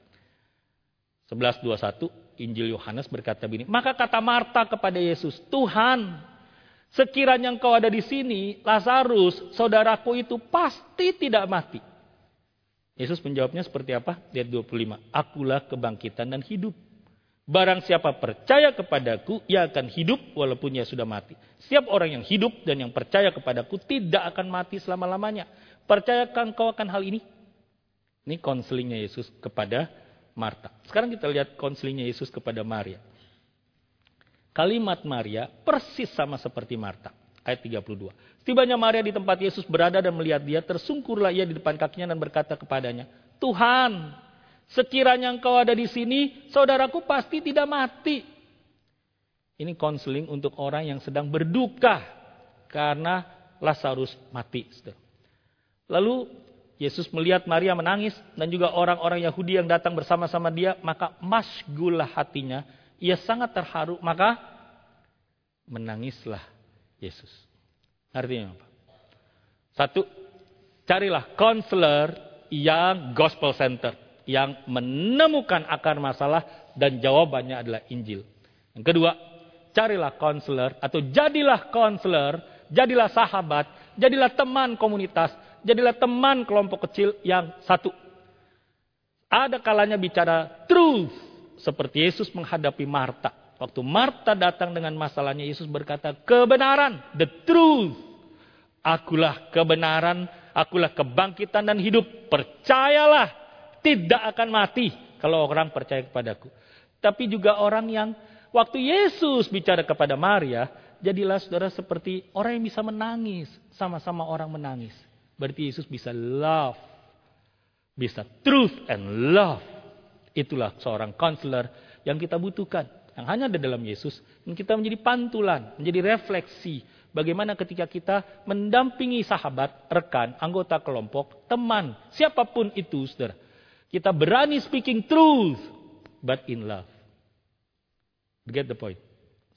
11:21 Injil Yohanes berkata begini, maka kata Marta kepada Yesus, Tuhan, Sekiranya engkau ada di sini, Lazarus, saudaraku itu pasti tidak mati. Yesus menjawabnya seperti apa? Lihat 25. Akulah kebangkitan dan hidup. Barang siapa percaya kepadaku, ia akan hidup walaupun ia sudah mati. Setiap orang yang hidup dan yang percaya kepadaku tidak akan mati selama-lamanya. Percayakan kau akan hal ini? Ini konselingnya Yesus kepada Marta. Sekarang kita lihat konselingnya Yesus kepada Maria. Kalimat Maria persis sama seperti Marta. Ayat 32. Tibanya Maria di tempat Yesus berada dan melihat dia, tersungkurlah ia di depan kakinya dan berkata kepadanya, Tuhan, sekiranya engkau ada di sini, saudaraku pasti tidak mati. Ini konseling untuk orang yang sedang berduka karena Lazarus mati. Lalu Yesus melihat Maria menangis dan juga orang-orang Yahudi yang datang bersama-sama dia, maka masgulah hatinya ia sangat terharu, maka menangislah Yesus. Artinya apa? Satu, carilah konselor yang gospel center, yang menemukan akar masalah dan jawabannya adalah Injil. Yang kedua, carilah konselor atau jadilah konselor, jadilah sahabat, jadilah teman komunitas, jadilah teman kelompok kecil yang satu. Ada kalanya bicara truth, seperti Yesus menghadapi Marta. Waktu Marta datang dengan masalahnya, Yesus berkata, kebenaran, the truth. Akulah kebenaran, akulah kebangkitan dan hidup. Percayalah, tidak akan mati kalau orang percaya kepadaku. Tapi juga orang yang waktu Yesus bicara kepada Maria, jadilah saudara seperti orang yang bisa menangis. Sama-sama orang menangis. Berarti Yesus bisa love. Bisa truth and love. Itulah seorang konselor yang kita butuhkan. Yang hanya ada dalam Yesus. Dan kita menjadi pantulan, menjadi refleksi. Bagaimana ketika kita mendampingi sahabat, rekan, anggota kelompok, teman, siapa pun itu, saudara. Kita berani speaking truth, but in love. Get the point.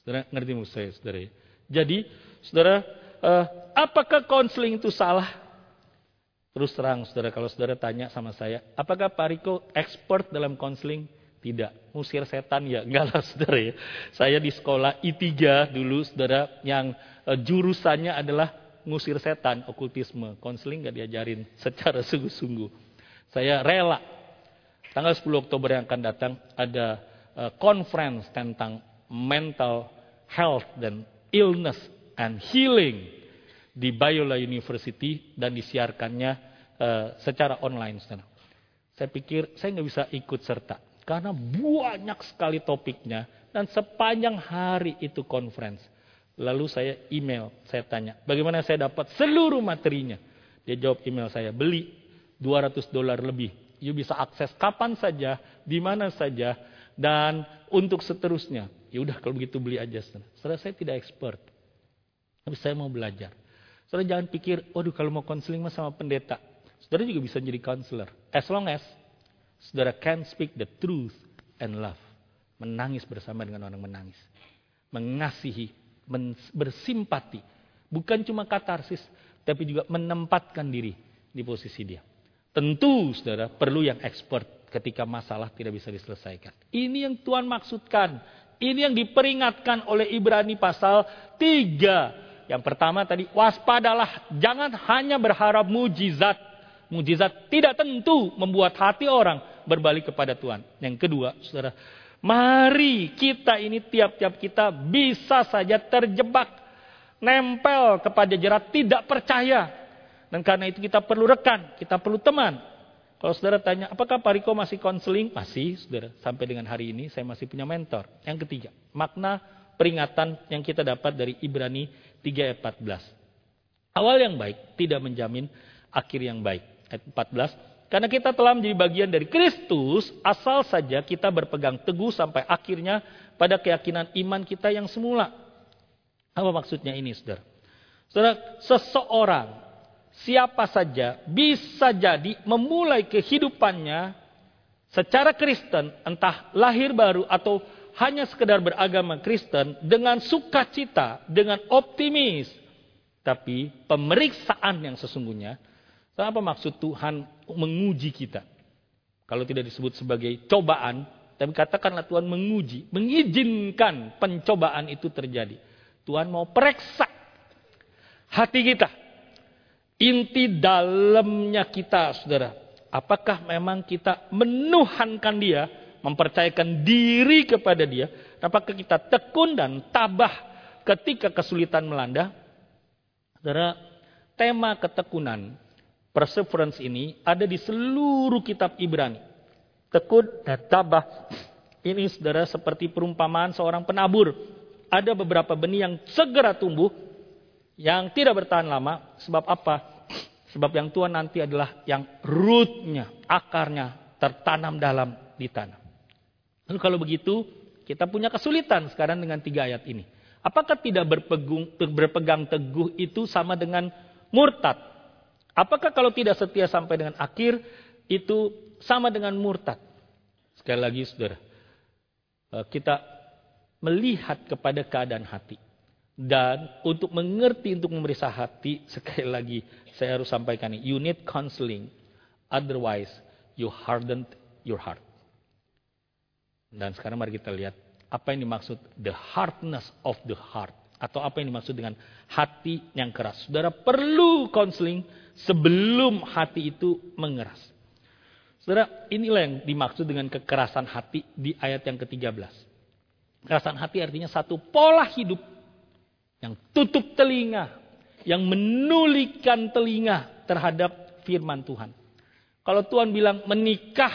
Saudara ngerti maksud saya, saudara? Jadi, saudara, eh, apakah konseling itu salah? Terus terang, saudara, kalau saudara tanya sama saya, apakah Pak Riko expert dalam konseling? Tidak. Musir setan ya? Enggak lah, saudara ya. Saya di sekolah I3 dulu, saudara, yang eh, jurusannya adalah ngusir setan, okultisme. Konseling nggak diajarin secara sungguh-sungguh. Saya rela. Tanggal 10 Oktober yang akan datang ada eh, conference tentang mental health dan illness and healing di Biola University dan disiarkannya eh, secara online. Saudara. Saya pikir saya nggak bisa ikut serta karena banyak sekali topiknya dan sepanjang hari itu conference. Lalu saya email, saya tanya, bagaimana saya dapat seluruh materinya? Dia jawab email saya, beli 200 dolar lebih. You bisa akses kapan saja, di mana saja, dan untuk seterusnya. Ya udah kalau begitu beli aja. Saudara saya tidak expert. Tapi saya mau belajar. Saudara jangan pikir, waduh kalau mau konseling sama pendeta. Saudara juga bisa jadi counselor. As long as saudara can speak the truth and love. Menangis bersama dengan orang menangis. Mengasihi, men- bersimpati. Bukan cuma katarsis, tapi juga menempatkan diri di posisi dia. Tentu saudara perlu yang expert ketika masalah tidak bisa diselesaikan. Ini yang Tuhan maksudkan. Ini yang diperingatkan oleh Ibrani pasal 3. Yang pertama tadi, waspadalah. Jangan hanya berharap mujizat. Mujizat tidak tentu membuat hati orang berbalik kepada Tuhan. Yang kedua, saudara, mari kita ini tiap-tiap kita bisa saja terjebak. Nempel kepada jerat tidak percaya. Dan karena itu kita perlu rekan, kita perlu teman. Kalau saudara tanya, apakah Pak Riko masih konseling? Masih, saudara. Sampai dengan hari ini saya masih punya mentor. Yang ketiga, makna peringatan yang kita dapat dari Ibrani 3 ayat 14. Awal yang baik tidak menjamin akhir yang baik. Ayat 14. Karena kita telah menjadi bagian dari Kristus, asal saja kita berpegang teguh sampai akhirnya pada keyakinan iman kita yang semula. Apa maksudnya ini, saudara? Saudara, seseorang siapa saja bisa jadi memulai kehidupannya secara Kristen, entah lahir baru atau hanya sekedar beragama Kristen dengan sukacita, dengan optimis. Tapi pemeriksaan yang sesungguhnya, apa maksud Tuhan menguji kita? Kalau tidak disebut sebagai cobaan, tapi katakanlah Tuhan menguji, mengizinkan pencobaan itu terjadi. Tuhan mau periksa hati kita. Inti dalamnya kita, saudara. Apakah memang kita menuhankan dia, mempercayakan diri kepada dia? Apakah kita tekun dan tabah ketika kesulitan melanda? Saudara, tema ketekunan, perseverance ini ada di seluruh kitab Ibrani. Tekun dan tabah. Ini saudara seperti perumpamaan seorang penabur ada beberapa benih yang segera tumbuh, yang tidak bertahan lama. Sebab apa? Sebab yang tua nanti adalah yang rootnya, akarnya tertanam dalam di tanah. Lalu kalau begitu, kita punya kesulitan sekarang dengan tiga ayat ini. Apakah tidak berpegung, berpegang teguh itu sama dengan murtad? Apakah kalau tidak setia sampai dengan akhir, itu sama dengan murtad? Sekali lagi saudara, kita melihat kepada keadaan hati. Dan untuk mengerti, untuk memeriksa hati, sekali lagi saya harus sampaikan ini. You need counseling. Otherwise, you hardened your heart. Dan sekarang mari kita lihat apa yang dimaksud the hardness of the heart. Atau apa yang dimaksud dengan hati yang keras. Saudara perlu counseling sebelum hati itu mengeras. Saudara, inilah yang dimaksud dengan kekerasan hati di ayat yang ke-13. Kekerasan hati artinya satu pola hidup yang tutup telinga, yang menulikan telinga terhadap firman Tuhan. Kalau Tuhan bilang menikah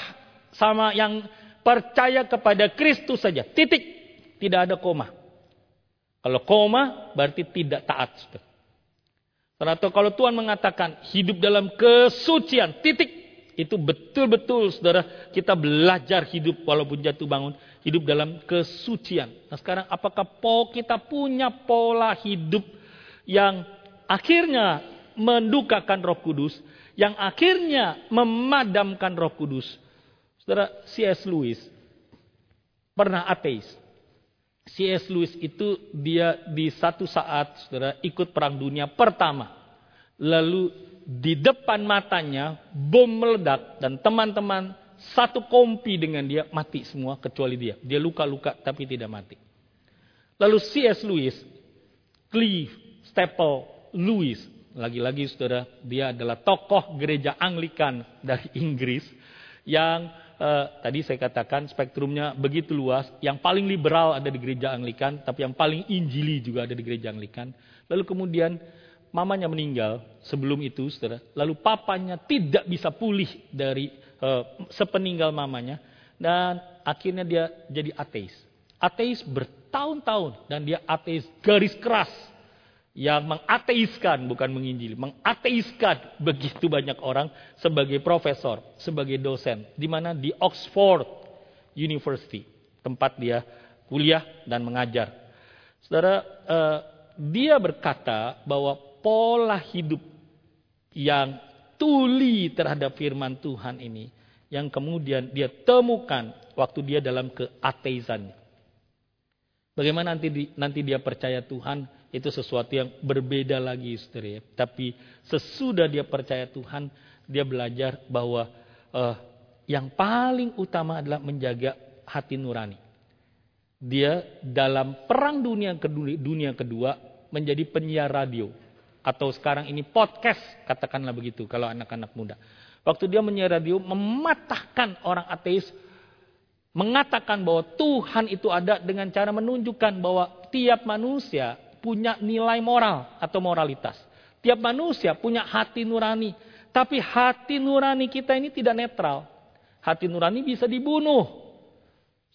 sama yang percaya kepada Kristus saja, titik, tidak ada koma. Kalau koma berarti tidak taat. Atau kalau Tuhan mengatakan hidup dalam kesucian, titik, itu betul-betul saudara kita belajar hidup walaupun jatuh bangun hidup dalam kesucian. Nah sekarang apakah po kita punya pola hidup yang akhirnya mendukakan Roh Kudus, yang akhirnya memadamkan Roh Kudus. Saudara C.S. Lewis pernah ateis. C.S. Lewis itu dia di satu saat saudara ikut perang dunia pertama. Lalu di depan matanya bom meledak dan teman-teman satu kompi dengan dia mati semua kecuali dia. Dia luka-luka tapi tidak mati. Lalu C.S. Lewis, Clive Staple Lewis, lagi-lagi saudara, dia adalah tokoh gereja Anglikan dari Inggris yang eh, tadi saya katakan spektrumnya begitu luas. Yang paling liberal ada di gereja Anglikan, tapi yang paling injili juga ada di gereja Anglikan. Lalu kemudian mamanya meninggal sebelum itu, saudara. Lalu papanya tidak bisa pulih dari eh, sepeninggal mamanya. Dan akhirnya dia jadi ateis. Ateis bertahun-tahun dan dia ateis garis keras yang mengateiskan, bukan menginjili, mengateiskan begitu banyak orang sebagai profesor, sebagai dosen, di mana? Di Oxford University, tempat dia kuliah dan mengajar. Saudara, eh, dia berkata bahwa pola hidup yang tuli terhadap firman Tuhan ini, yang kemudian dia temukan waktu dia dalam keateisannya. Bagaimana nanti nanti dia percaya Tuhan, itu sesuatu yang berbeda lagi ya. Tapi sesudah dia percaya Tuhan, dia belajar bahwa uh, yang paling utama adalah menjaga hati nurani. Dia dalam perang dunia kedua, dunia kedua menjadi penyiar radio atau sekarang ini podcast katakanlah begitu kalau anak-anak muda. Waktu dia menyiar radio mematahkan orang ateis mengatakan bahwa Tuhan itu ada dengan cara menunjukkan bahwa tiap manusia punya nilai moral atau moralitas. Tiap manusia punya hati nurani. Tapi hati nurani kita ini tidak netral. Hati nurani bisa dibunuh.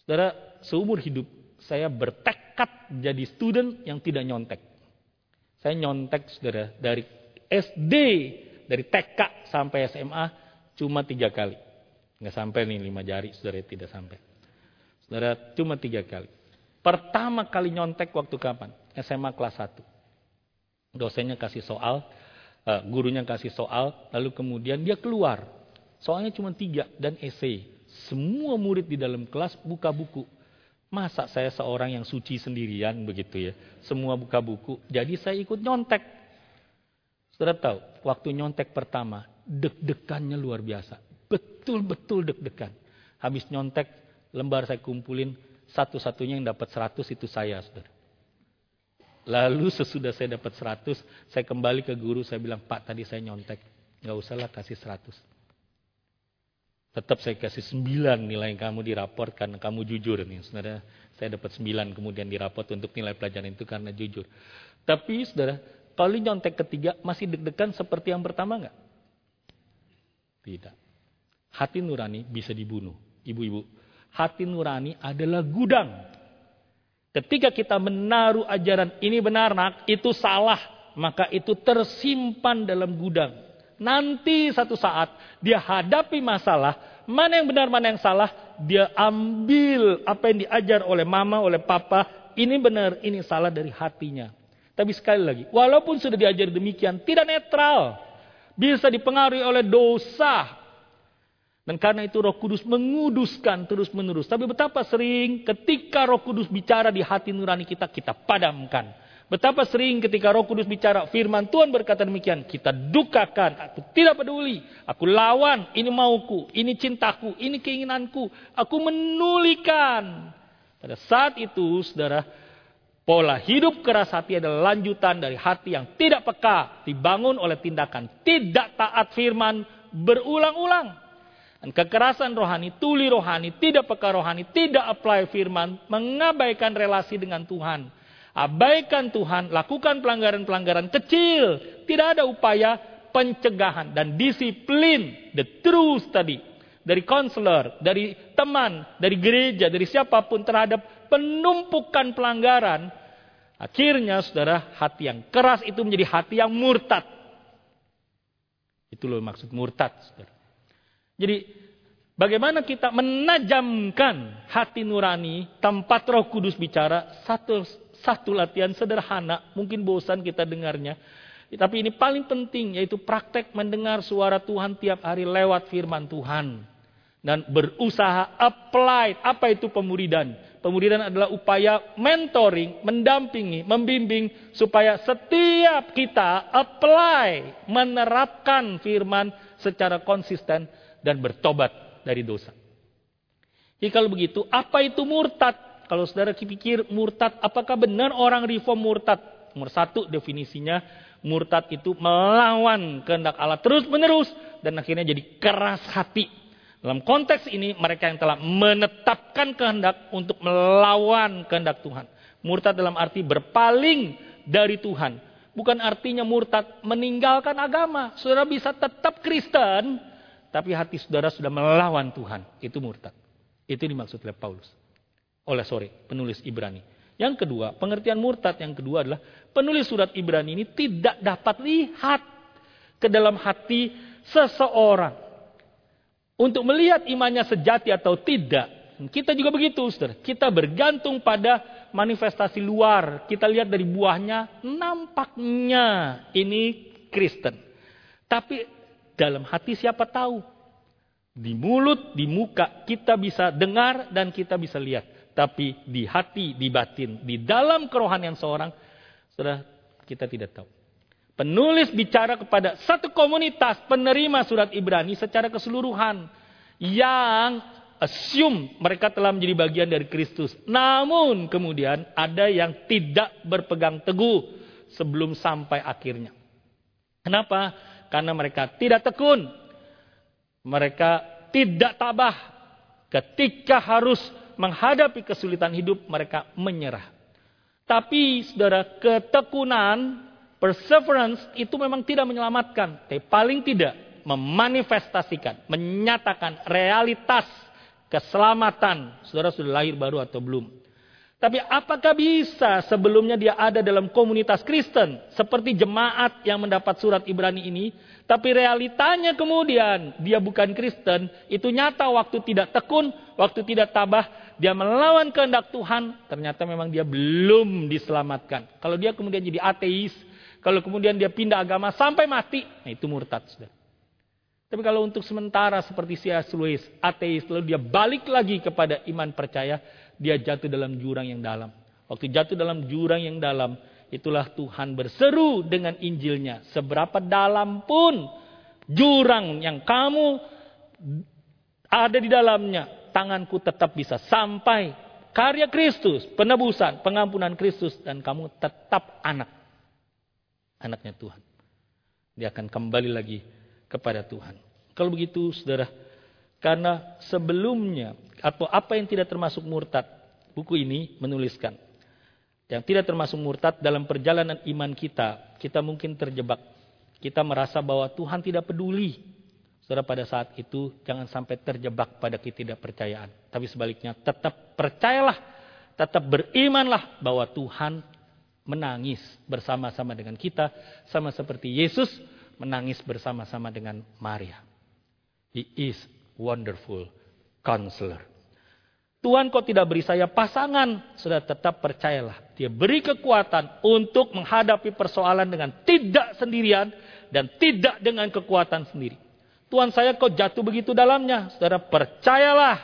Saudara, seumur hidup saya bertekad jadi student yang tidak nyontek. Saya nyontek saudara dari SD, dari TK sampai SMA cuma tiga kali. Nggak sampai nih lima jari saudara tidak sampai. Saudara cuma tiga kali. Pertama kali nyontek waktu kapan? SMA kelas 1. Dosennya kasih soal, uh, gurunya kasih soal, lalu kemudian dia keluar. Soalnya cuma tiga dan esai. Semua murid di dalam kelas buka buku. Masa saya seorang yang suci sendirian begitu ya. Semua buka buku. Jadi saya ikut nyontek. Sudah tahu, waktu nyontek pertama, deg-degannya luar biasa. Betul-betul deg-degan. Habis nyontek, lembar saya kumpulin, satu-satunya yang dapat 100 itu saya, saudara. Lalu sesudah saya dapat 100, saya kembali ke guru, saya bilang, Pak tadi saya nyontek. Gak usahlah kasih 100. Tetap saya kasih 9 nilai yang kamu diraport karena kamu jujur. nih. Saudara, saya dapat 9 kemudian diraport untuk nilai pelajaran itu karena jujur. Tapi saudara, kalau nyontek ketiga masih deg-degan seperti yang pertama nggak? Tidak. Hati nurani bisa dibunuh. Ibu-ibu, hati nurani adalah gudang. Ketika kita menaruh ajaran ini benar nak, itu salah, maka itu tersimpan dalam gudang. Nanti satu saat dia hadapi masalah, mana yang benar, mana yang salah, dia ambil apa yang diajar oleh mama, oleh papa, ini benar, ini salah dari hatinya. Tapi sekali lagi, walaupun sudah diajar demikian, tidak netral. Bisa dipengaruhi oleh dosa, dan karena itu roh kudus menguduskan terus menerus. Tapi betapa sering ketika roh kudus bicara di hati nurani kita, kita padamkan. Betapa sering ketika roh kudus bicara firman Tuhan berkata demikian. Kita dukakan, aku tidak peduli. Aku lawan, ini mauku, ini cintaku, ini keinginanku. Aku menulikan. Pada saat itu saudara, pola hidup keras hati adalah lanjutan dari hati yang tidak peka. Dibangun oleh tindakan tidak taat firman berulang-ulang. Dan kekerasan rohani, tuli rohani, tidak peka rohani, tidak apply firman, mengabaikan relasi dengan Tuhan. Abaikan Tuhan, lakukan pelanggaran-pelanggaran kecil. Tidak ada upaya pencegahan dan disiplin. The truth tadi. Dari konselor, dari teman, dari gereja, dari siapa pun terhadap penumpukan pelanggaran. Akhirnya saudara, hati yang keras itu menjadi hati yang murtad. Itu loh maksud murtad. Saudara. Jadi bagaimana kita menajamkan hati nurani tempat roh kudus bicara satu, satu latihan sederhana. Mungkin bosan kita dengarnya. Tapi ini paling penting yaitu praktek mendengar suara Tuhan tiap hari lewat firman Tuhan. Dan berusaha apply. Apa itu pemuridan? Pemuridan adalah upaya mentoring, mendampingi, membimbing supaya setiap kita apply, menerapkan firman secara konsisten dan bertobat dari dosa. Jadi kalau begitu, apa itu murtad? Kalau saudara pikir murtad, apakah benar orang reform murtad? Nomor satu definisinya, murtad itu melawan kehendak Allah terus menerus dan akhirnya jadi keras hati. Dalam konteks ini mereka yang telah menetapkan kehendak untuk melawan kehendak Tuhan. Murtad dalam arti berpaling dari Tuhan. Bukan artinya murtad meninggalkan agama. Saudara bisa tetap Kristen, tapi hati saudara sudah melawan Tuhan. Itu murtad. Itu dimaksud oleh Paulus. Oleh sorry, penulis Ibrani. Yang kedua, pengertian murtad yang kedua adalah penulis surat Ibrani ini tidak dapat lihat ke dalam hati seseorang. Untuk melihat imannya sejati atau tidak, kita juga begitu, saudara. Kita bergantung pada manifestasi luar. Kita lihat dari buahnya, nampaknya ini Kristen. Tapi dalam hati siapa tahu? Di mulut, di muka kita bisa dengar dan kita bisa lihat. Tapi di hati, di batin, di dalam kerohanian seorang, saudara kita tidak tahu. Penulis bicara kepada satu komunitas penerima surat Ibrani secara keseluruhan yang assume mereka telah menjadi bagian dari Kristus. Namun kemudian ada yang tidak berpegang teguh sebelum sampai akhirnya. Kenapa? Karena mereka tidak tekun. Mereka tidak tabah. Ketika harus menghadapi kesulitan hidup, mereka menyerah. Tapi saudara, ketekunan Perseverance itu memang tidak menyelamatkan, tapi paling tidak memanifestasikan, menyatakan realitas keselamatan. Saudara sudah lahir baru atau belum? Tapi apakah bisa sebelumnya dia ada dalam komunitas Kristen seperti jemaat yang mendapat surat Ibrani ini, tapi realitanya kemudian dia bukan Kristen, itu nyata waktu tidak tekun, waktu tidak tabah, dia melawan kehendak Tuhan, ternyata memang dia belum diselamatkan. Kalau dia kemudian jadi ateis, kalau kemudian dia pindah agama sampai mati, nah itu murtad. Saudara. Tapi kalau untuk sementara seperti C.S. Lewis, ateis, lalu dia balik lagi kepada iman percaya, dia jatuh dalam jurang yang dalam. Waktu jatuh dalam jurang yang dalam, itulah Tuhan berseru dengan Injilnya. Seberapa dalam pun jurang yang kamu ada di dalamnya, tanganku tetap bisa sampai karya Kristus, penebusan, pengampunan Kristus, dan kamu tetap anak anaknya Tuhan. Dia akan kembali lagi kepada Tuhan. Kalau begitu, saudara, karena sebelumnya atau apa yang tidak termasuk murtad, buku ini menuliskan yang tidak termasuk murtad dalam perjalanan iman kita, kita mungkin terjebak. Kita merasa bahwa Tuhan tidak peduli. Saudara pada saat itu jangan sampai terjebak pada ketidakpercayaan. Tapi sebaliknya tetap percayalah, tetap berimanlah bahwa Tuhan menangis bersama-sama dengan kita, sama seperti Yesus menangis bersama-sama dengan Maria. He is wonderful counselor. Tuhan kok tidak beri saya pasangan, sudah tetap percayalah. Dia beri kekuatan untuk menghadapi persoalan dengan tidak sendirian dan tidak dengan kekuatan sendiri. Tuhan saya kok jatuh begitu dalamnya, saudara percayalah.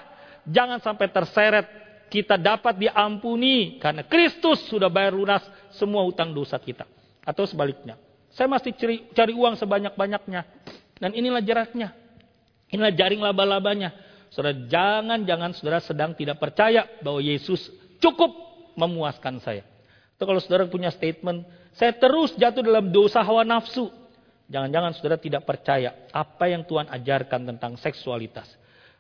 Jangan sampai terseret kita dapat diampuni karena Kristus sudah bayar lunas semua hutang dosa kita. Atau sebaliknya. Saya masih cari, cari uang sebanyak-banyaknya. Dan inilah jeratnya. Inilah jaring laba-labanya. Saudara, jangan-jangan saudara sedang tidak percaya bahwa Yesus cukup memuaskan saya. Atau kalau saudara punya statement, saya terus jatuh dalam dosa hawa nafsu. Jangan-jangan saudara tidak percaya apa yang Tuhan ajarkan tentang seksualitas.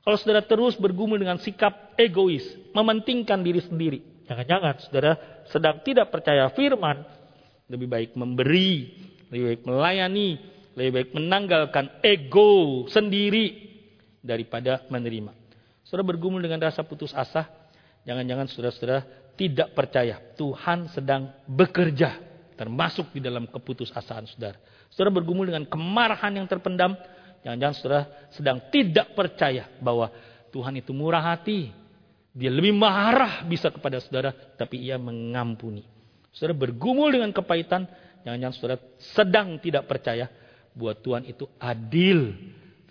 Kalau saudara terus bergumul dengan sikap egois, mementingkan diri sendiri. Jangan-jangan saudara sedang tidak percaya firman. Lebih baik memberi, lebih baik melayani, lebih baik menanggalkan ego sendiri daripada menerima. Saudara bergumul dengan rasa putus asa, jangan-jangan saudara-saudara tidak percaya Tuhan sedang bekerja termasuk di dalam keputusasaan saudara. Saudara bergumul dengan kemarahan yang terpendam, Jangan-jangan saudara sedang tidak percaya bahwa Tuhan itu murah hati. Dia lebih marah bisa kepada saudara, tapi ia mengampuni. Saudara bergumul dengan kepahitan, jangan-jangan saudara sedang tidak percaya bahwa Tuhan itu adil.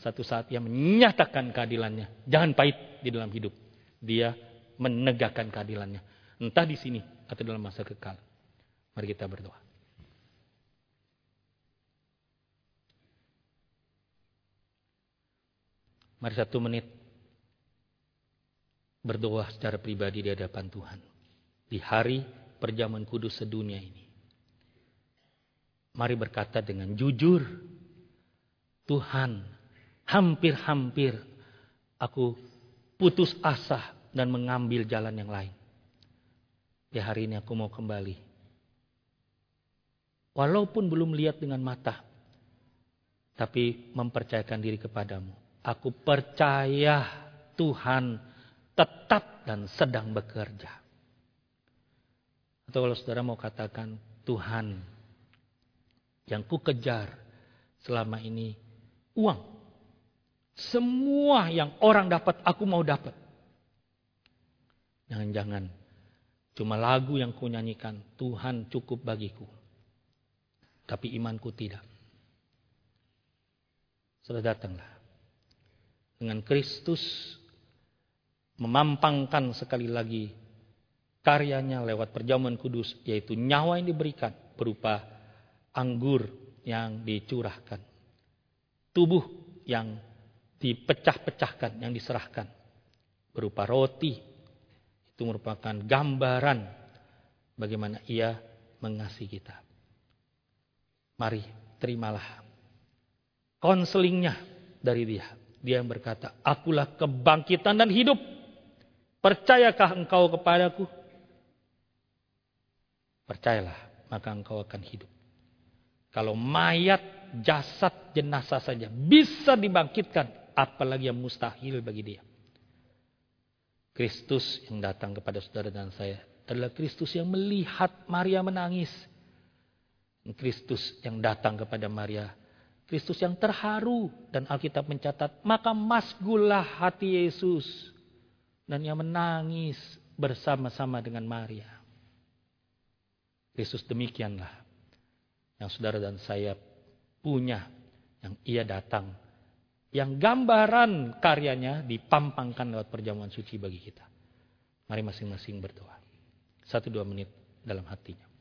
Satu saat ia menyatakan keadilannya. Jangan pahit di dalam hidup. Dia menegakkan keadilannya. Entah di sini atau dalam masa kekal. Mari kita berdoa. Mari satu menit berdoa secara pribadi di hadapan Tuhan. Di hari perjamuan kudus sedunia ini. Mari berkata dengan jujur, Tuhan, hampir-hampir aku putus asa dan mengambil jalan yang lain. Di hari ini aku mau kembali. Walaupun belum lihat dengan mata, tapi mempercayakan diri kepadamu. Aku percaya Tuhan tetap dan sedang bekerja. Atau kalau saudara mau katakan Tuhan yang ku kejar selama ini uang. Semua yang orang dapat aku mau dapat. Jangan-jangan cuma lagu yang ku nyanyikan Tuhan cukup bagiku. Tapi imanku tidak. Sudah datanglah. Dengan Kristus memampangkan sekali lagi karyanya lewat perjamuan kudus. Yaitu nyawa yang diberikan berupa anggur yang dicurahkan. Tubuh yang dipecah-pecahkan, yang diserahkan. Berupa roti itu merupakan gambaran bagaimana ia mengasihi kita. Mari terimalah konselingnya dari dia. Dia yang berkata, akulah kebangkitan dan hidup. Percayakah engkau kepadaku? Percayalah, maka engkau akan hidup. Kalau mayat, jasad, jenazah saja bisa dibangkitkan, apalagi yang mustahil bagi dia. Kristus yang datang kepada saudara dan saya adalah Kristus yang melihat Maria menangis. Kristus yang datang kepada Maria. Kristus yang terharu. Dan Alkitab mencatat, maka masgulah hati Yesus. Dan ia menangis bersama-sama dengan Maria. Kristus demikianlah yang saudara dan saya punya. Yang ia datang yang gambaran karyanya dipampangkan lewat perjamuan suci bagi kita. Mari masing-masing berdoa. Satu dua menit dalam hatinya.